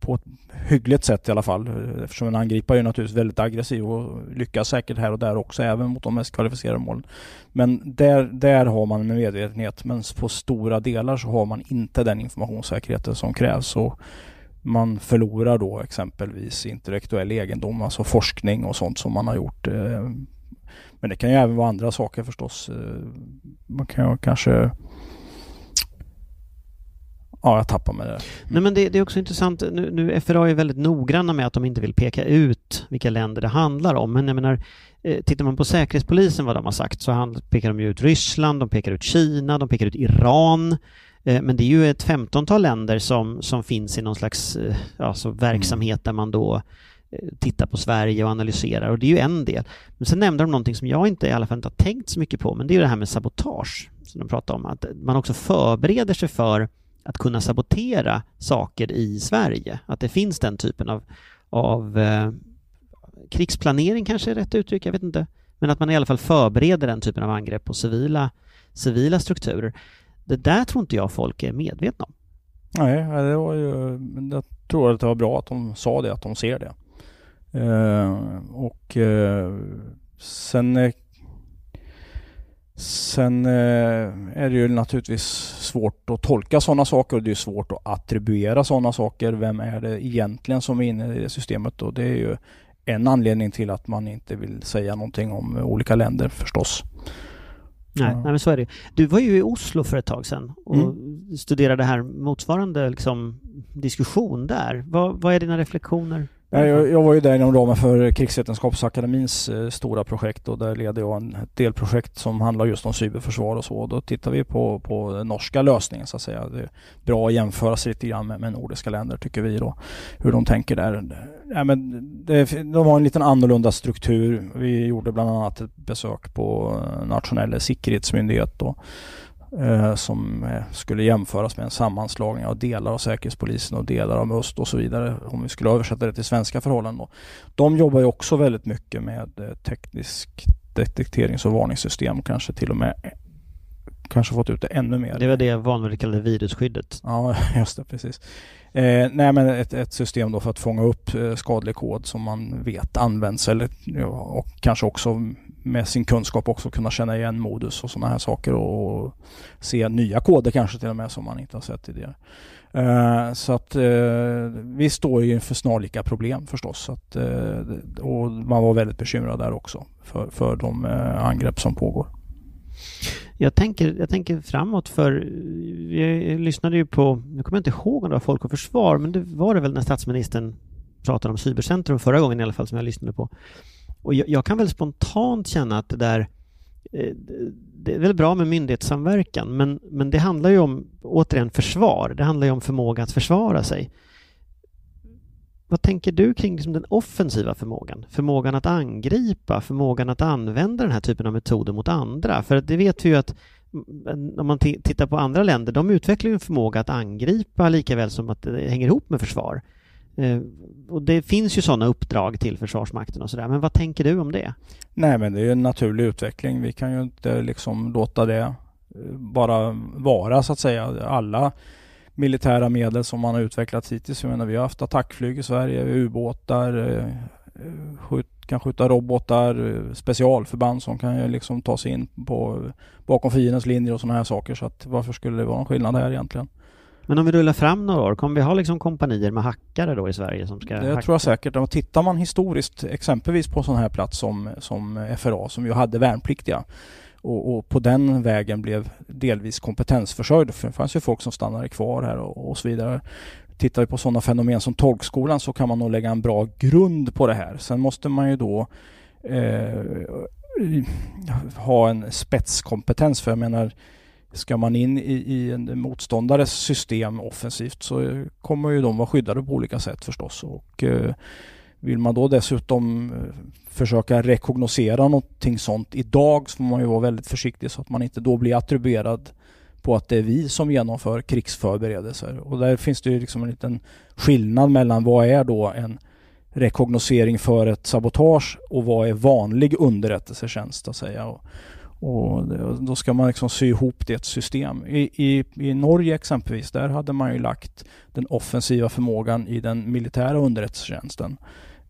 på ett hyggligt sätt i alla fall. Eftersom en angripare är naturligtvis väldigt aggressiv och lyckas säkert här och där också, även mot de mest kvalificerade målen. Men där, där har man en medvetenhet, men på stora delar så har man inte den informationssäkerheten som krävs. Och man förlorar då exempelvis intellektuell egendom, alltså forskning och sånt som man har gjort. Eh, men det kan ju även vara andra saker förstås. Eh, man kan ju kanske Ja, jag tappar mig där. Nej, men det, det är också intressant. Nu, nu FRA är väldigt noggranna med att de inte vill peka ut vilka länder det handlar om. Men jag menar, eh, tittar man på Säkerhetspolisen, vad de har sagt, så pekar de ut Ryssland, de pekar ut Kina, de pekar ut Iran. Eh, men det är ju ett femtontal länder som, som finns i någon slags eh, alltså verksamhet där man då tittar på Sverige och analyserar och det är ju en del. Men sen nämnde de någonting som jag inte i alla fall inte har tänkt så mycket på men det är ju det här med sabotage som de pratar om. Att man också förbereder sig för att kunna sabotera saker i Sverige. Att det finns den typen av, av eh, krigsplanering kanske är rätt uttryck, jag vet inte. Men att man i alla fall förbereder den typen av angrepp på civila, civila strukturer. Det där tror inte jag folk är medvetna om. Nej, det var ju, jag tror att det var bra att de sa det, att de ser det. Eh, och eh, sen Sen eh, är det ju naturligtvis svårt att tolka sådana saker och det är svårt att attribuera sådana saker. Vem är det egentligen som är inne i det systemet? Och det är ju en anledning till att man inte vill säga någonting om olika länder förstås. Nej, nej, men så är det. Du var ju i Oslo för ett tag sedan och Mm. studerade här motsvarande liksom, diskussion där. Vad, vad är dina reflektioner? Nej, Jag, jag var ju där inom ramen för Krigsvetenskapsakademins eh, stora projekt och där leder jag en, ett delprojekt som handlar just om cyberförsvar och så. Då tittar vi på, på den norska lösningen så att säga. Det är bra att jämföra sig lite grann med, med nordiska länder tycker vi då. Hur de tänker där. Ja, men det, de har en liten annorlunda struktur. Vi gjorde bland annat ett besök på eh, nationella säkerhetsmyndighet då. Eh, Som eh, skulle jämföras med en sammanslagning av delar av Säkerhetspolisen och delar av Must och så vidare. Om vi skulle översätta det till svenska förhållanden då. De jobbar ju också väldigt mycket med eh, teknisk detekterings och varningssystem. Kanske till och med eh, kanske fått ut det ännu mer. Det var det vanligt kallade virusskyddet. Ja, just det, precis. Eh, nej, men ett, ett system då för att fånga upp skadlig kod som man vet används eller och kanske också med sin kunskap också kunna känna igen modus och sådana här saker och, se nya koder kanske till och med som man inte har sett tidigare. Eh, så att eh, vi står ju inför snarlika problem förstås. Så att, eh, och man var väldigt bekymrad där också för, för de angrepp som pågår. Jag tänker, jag tänker framåt för jag lyssnade ju på, nu kommer jag inte ihåg om det var Folk och Försvar, men det var det väl när statsministern pratade om cybercentrum förra gången i alla fall som jag lyssnade på. Och jag, jag kan väl spontant känna att det där eh, det är väl bra med myndighetssamverkan men, men det handlar ju om återigen försvar. Det handlar ju om förmåga att försvara sig. Vad tänker du kring liksom den offensiva förmågan? Förmågan att angripa, förmågan att använda den här typen av metoder mot andra. För det vet vi ju att mm, om man tittar på andra länder, de utvecklar ju en förmåga att angripa lika väl som att det hänger ihop med försvar. Eh, och det finns ju sådana uppdrag till Försvarsmakten och sådär. Men vad tänker du om det? Nej men det är ju en naturlig utveckling. Vi kan ju inte liksom låta det eh, bara vara så att säga. Alla militära medel som man har utvecklat hittills. Jag menar, vi har haft attackflyg i Sverige, ubåtar, eh, skjut, kan skjuta robotar, specialförband som kan ju liksom ta sig in på, bakom fiendens linjer och sådana här saker. Så att varför skulle det vara någon skillnad här egentligen? Men om vi rullar fram några år, kommer vi ha liksom kompanier med hackare då i Sverige som ska Det hacka? tror jag säkert. Och tittar man historiskt exempelvis på sån här plats som, som FRA som ju hade värnpliktiga och, och på den vägen blev delvis kompetensförsörjd. För det fanns ju folk som stannade kvar här och, och så vidare. Tittar vi på sådana fenomen som tolkskolan så kan man nog lägga en bra grund på det här. Sen måste man ju då eh, ha en spetskompetens för jag menar Ska man in i, i en motståndares system offensivt så kommer ju de vara skyddade på olika sätt förstås. Och eh, vill man då dessutom eh, försöka rekognosera någonting sånt idag så får man ju vara väldigt försiktig så att man inte då blir attribuerad på att det är vi som genomför krigsförberedelser. Och där finns det ju liksom en liten skillnad mellan vad är då en rekognosering för ett sabotage och vad är vanlig underrättelsetjänst att säga. Och, och då ska man liksom sy ihop det i ett system. I, i, I Norge exempelvis, där hade man ju lagt den offensiva förmågan i den militära underrättelsetjänsten.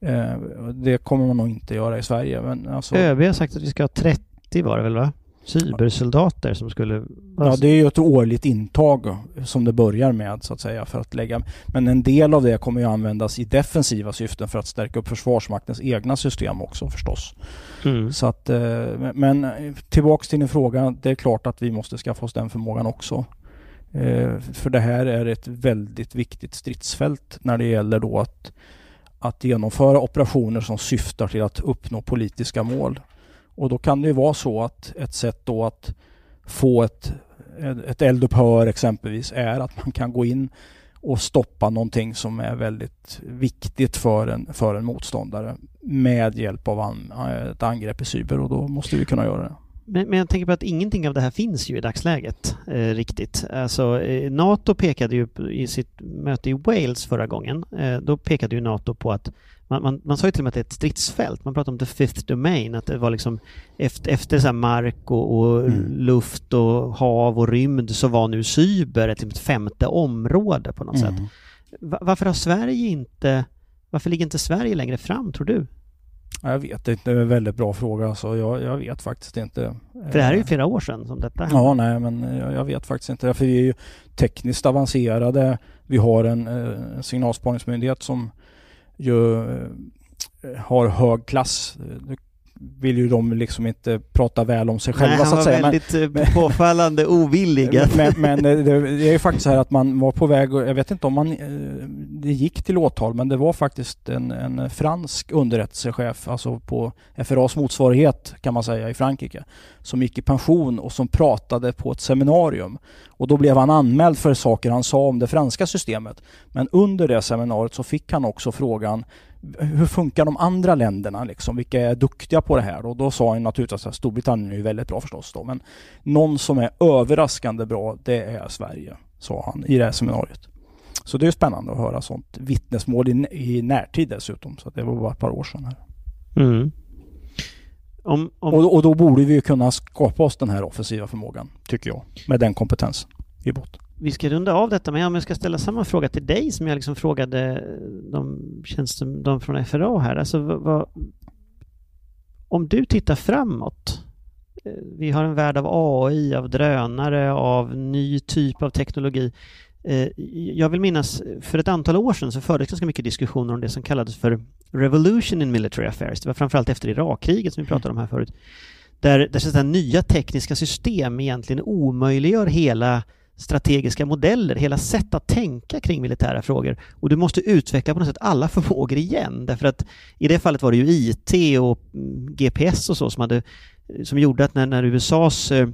Eh, det kommer man nog inte göra i Sverige. Men alltså, ÖB har sagt att vi ska ha 30 var det väl va? Cybersoldater som skulle... Ja, det är ju ett årligt intag som det börjar med så att säga för att lägga. Men en del av det kommer ju användas i defensiva syften för att stärka upp Försvarsmaktens egna system också förstås. Mm. Så att, eh, men tillbaks till din fråga. Det är klart att vi måste skaffa oss den förmågan också. Eh, för det här är ett väldigt viktigt stridsfält när det gäller då att, att genomföra operationer som syftar till att uppnå politiska mål. Och då kan det ju vara så att ett sätt då att få ett, ett eldupphör exempelvis är att man kan gå in och stoppa någonting som är väldigt viktigt för en, för en motståndare med hjälp av an, ett angrepp i cyber och då måste vi kunna göra det. Men, men, jag tänker på att ingenting av det här finns ju i dagsläget eh, riktigt. Alltså, eh, NATO pekade ju i sitt möte i Wales förra gången, eh, då pekade ju NATO på att man, man, man sa ju till och med att det är ett stridsfält. Man pratade om the fifth domain, att det var liksom efter, efter så mark och, och mm. luft och hav och rymd så var nu cyber ett, ett femte område på något mm. sätt. Varför har Sverige inte, varför ligger inte Sverige längre fram tror du? Jag vet inte, det är en väldigt bra fråga. Alltså jag, jag vet faktiskt inte. För det här är ju flera år sedan som detta hände. Ja, nej men jag, jag, vet faktiskt inte. För vi är ju tekniskt avancerade. Vi har en eh, signalspaningsmyndighet som ju eh, har hög klass. Vill ju de liksom inte prata väl om sig själva Nej, så att säga. han var väldigt men, eh, påfallande ovillig. Men, men, eh, det är ju faktiskt så här att man var på väg, jag vet inte om man det gick till åtal, men det var faktiskt en, en fransk underrättelsechef, alltså på FRAs motsvarighet kan man säga i Frankrike, som gick i pension och som pratade på ett seminarium. Och då blev han anmäld för saker han sa om det franska systemet. Men under det seminariet så fick han också frågan hur funkar de andra länderna liksom? Vilka är duktiga på det här? Och då sa han naturligtvis att Storbritannien är väldigt bra förstås då, men någon som är överraskande bra, det är Sverige, sa han i det här seminariet. Så det är spännande att höra sånt vittnesmål i, i närtid dessutom. Så det var bara ett par år sedan. Här. Mm. Om, om... Och, och, då borde vi kunna skapa oss den här offensiva förmågan, tycker jag, med den kompetensen i botten vi ska runda av detta, men jag ska ställa samma fråga till dig som jag liksom frågade eh, de, tjänsten, de från FRA här. Alltså, vad, om du tittar framåt, eh, vi har en värld av AI, av drönare, av ny typ av teknologi. Eh, jag vill minnas, för ett antal år sedan så fördes ganska mycket diskussioner om det som kallades för Revolution in Military Affairs. Det var framförallt efter Irakkriget som vi pratade om här förut. Där, där så nya tekniska system egentligen omöjliggör hela strategiska modeller, hela sätt att tänka kring militära frågor. Och du måste utveckla på något sätt alla förmågor igen, därför att i det fallet var det ju IT och mm, GPS och så som, hade, som gjorde att när, när USAs eh,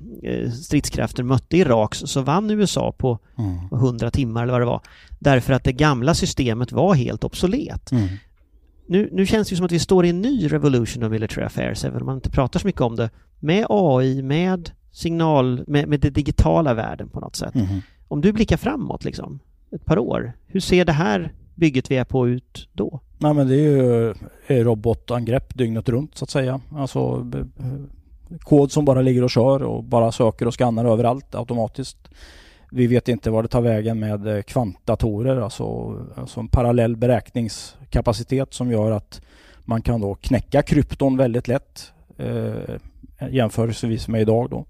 stridskrafter mötte Iraks så vann USA på mm. 100 timmar eller vad det var, därför att det gamla systemet var helt obsolet. Mm. Nu, nu känns det ju som att vi står i en ny revolution of military affairs, även om man inte pratar så mycket om det, med AI, med signal med, med den digitala världen på något sätt. Mm. Om du blickar framåt liksom, ett par år, hur ser det här bygget vi är på ut då? Nej men det är ju robotangrepp dygnet runt så att säga. Alltså kod som bara ligger och kör och bara söker och skannar överallt automatiskt. Vi vet inte var det tar vägen med kvantdatorer, alltså, alltså en parallell beräkningskapacitet som gör att man kan då knäcka krypton väldigt lätt. Eh, jämförelsevis med idag då.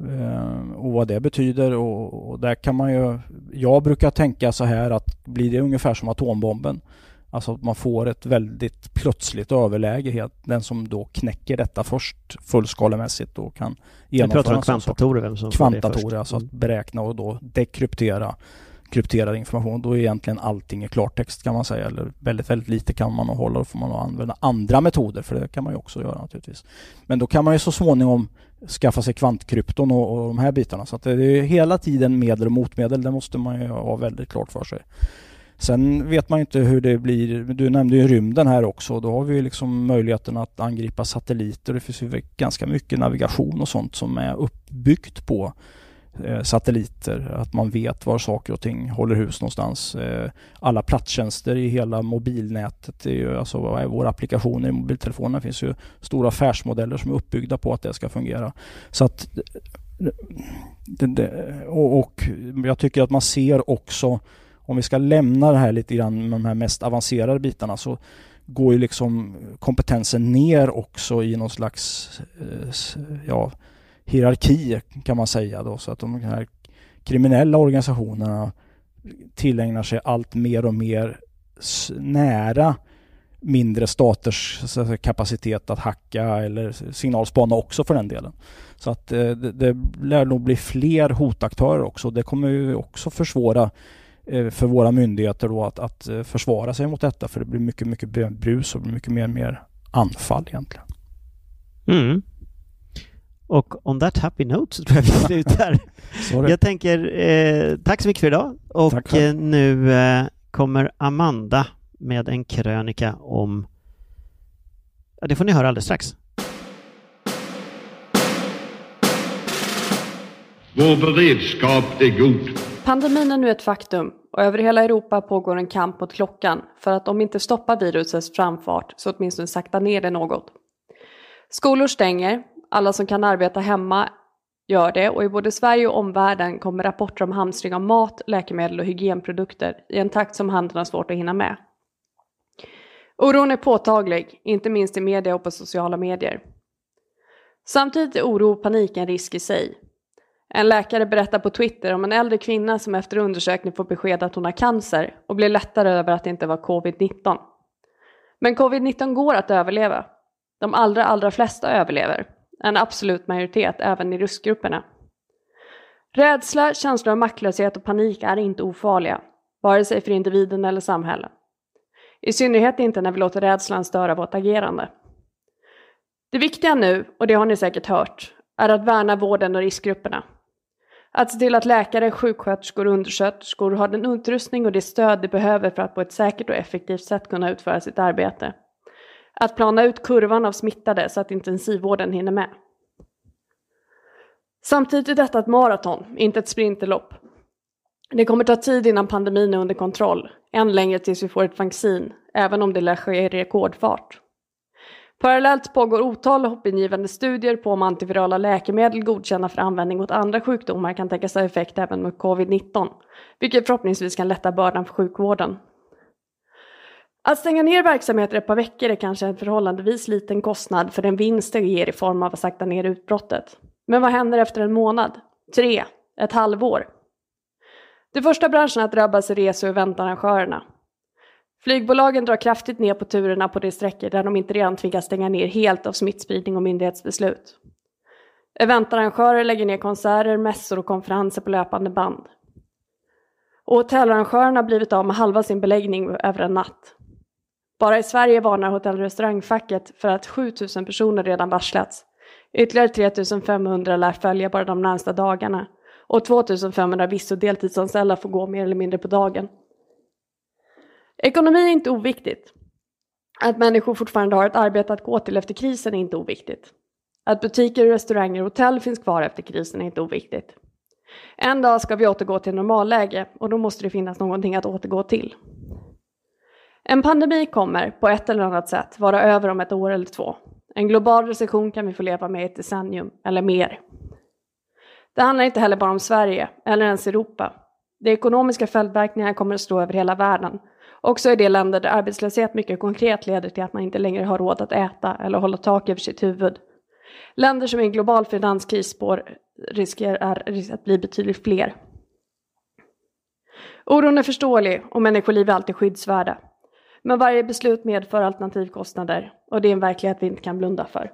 Eh, och vad det betyder och, och, där kan man ju... Jag brukar tänka så här att blir det ungefär som atombomben. Alltså att man får ett väldigt plötsligt överläge. Den som då knäcker detta först fullskalemässigt och kan genomföra... Du pratar om kvantdatorer? Kvantdatorer, alltså att mm. beräkna och då dekryptera krypterad information. Då är egentligen allting i klartext kan man säga. Eller väldigt, väldigt lite kan man hålla. Då får man använda andra metoder för det kan man ju också göra naturligtvis. Men då kan man ju så småningom skaffa sig kvantkrypton och, och de här bitarna. Så att det är hela tiden medel och motmedel. Det måste man ju ha väldigt klart för sig. Sen vet man inte hur det blir. Du nämnde ju rymden här också. Då har vi liksom möjligheten att angripa satelliter. Det finns ju ganska mycket navigation och sånt som är uppbyggt på Eh, satelliter, att man vet var saker och ting håller hus någonstans. Eh, alla platstjänster i hela mobilnätet, är ju, alltså våra applikationer i mobiltelefonerna finns ju stora affärsmodeller som är uppbyggda på att det ska fungera. Så att eh, det, det, och, och jag tycker att man ser också, om vi ska lämna det här lite grann med de här mest avancerade bitarna, så går ju liksom kompetensen ner också i någon slags ja, hierarki kan man säga då så att de här kriminella organisationerna tillägnar sig allt mer och mer nära mindre staters kapacitet att hacka eller signalspana också för den delen. Så att eh, det, det lär nog bli fler hotaktörer också. Det kommer ju också försvåra eh, för våra myndigheter då att, att eh, försvara sig mot detta för det blir mycket, mycket brus och mycket mer, mer anfall egentligen. Mm. Och on that happy note så tror jag vi slutar. jag tänker eh, tack så mycket för idag och eh, nu eh, kommer Amanda med en krönika om Ja, det får ni höra alldeles strax. Vår beredskap är god. Pandemin är nu ett faktum och över hela Europa pågår en kamp mot klockan för att om inte stoppa virusets framfart så åtminstone sakta ner det något. Skolor stänger, alla som kan arbeta hemma gör det och i både Sverige och omvärlden kommer rapporter om hamstring av mat, läkemedel och hygienprodukter i en takt som handeln har svårt att hinna med. Oron är påtaglig, inte minst i media och på sociala medier. Samtidigt är oro och panik en risk i sig. En läkare berättar på Twitter om en äldre kvinna som efter undersökning får besked att hon har cancer och blir lättare över att det inte var covid-19. Men covid-19 går att överleva. De allra, allra flesta överlever. En absolut majoritet, även i riskgrupperna. Rädsla, känslor av maktlöshet och panik är inte ofarliga, vare sig för individen eller samhället. I synnerhet inte när vi låter rädslan störa vårt agerande. Det viktiga nu, och det har ni säkert hört, är att värna vården och riskgrupperna. Att se till att läkare, sjuksköterskor och undersköterskor har den utrustning och det stöd de behöver för att på ett säkert och effektivt sätt kunna utföra sitt arbete. Att plana ut kurvan av smittade så att intensivvården hinner med. Samtidigt är detta ett maraton, inte ett sprinterlopp. Det kommer ta tid innan pandemin är under kontroll, än längre tills vi får ett vaccin, även om det lär ske i rekordfart. Parallellt pågår otal hoppingivande studier på om antivirala läkemedel godkända för användning mot andra sjukdomar kan tänkas ha effekt även mot covid-19, vilket förhoppningsvis kan lätta bördan för sjukvården. Att stänga ner verksamheter ett par veckor är kanske en förhållandevis liten kostnad för den vinst det ger i form av att sakta ner utbrottet. Men vad händer efter en månad? Tre? Ett halvår? De första branscherna att drabbas är rese och eventarrangörerna. Flygbolagen drar kraftigt ner på turerna på de sträckor där de inte redan tvingas stänga ner helt av smittspridning och myndighetsbeslut. Eventarrangörer lägger ner konserter, mässor och konferenser på löpande band. Och hotellarrangörerna har blivit av med halva sin beläggning över en natt. Bara i Sverige varnar hotell och restaurangfacket för att 7000 personer redan varslats. Ytterligare 3500 lär följa bara de närmsta dagarna och 2500 viss och deltidsanställda får gå mer eller mindre på dagen. Ekonomi är inte oviktigt. Att människor fortfarande har ett arbete att gå till efter krisen är inte oviktigt. Att butiker, restauranger och hotell finns kvar efter krisen är inte oviktigt. En dag ska vi återgå till normalläge och då måste det finnas någonting att återgå till. En pandemi kommer på ett eller annat sätt vara över om ett år eller två. En global recession kan vi få leva med i ett decennium eller mer. Det handlar inte heller bara om Sverige eller ens Europa. De ekonomiska följdverkningarna kommer att slå över hela världen. Också i de länder där arbetslöshet mycket konkret leder till att man inte längre har råd att äta eller hålla tak över sitt huvud. Länder som i en global finanskris spår riskerar att bli betydligt fler. Oron är förståelig och människoliv är alltid skyddsvärda. Men varje beslut medför alternativkostnader och det är en verklighet vi inte kan blunda för.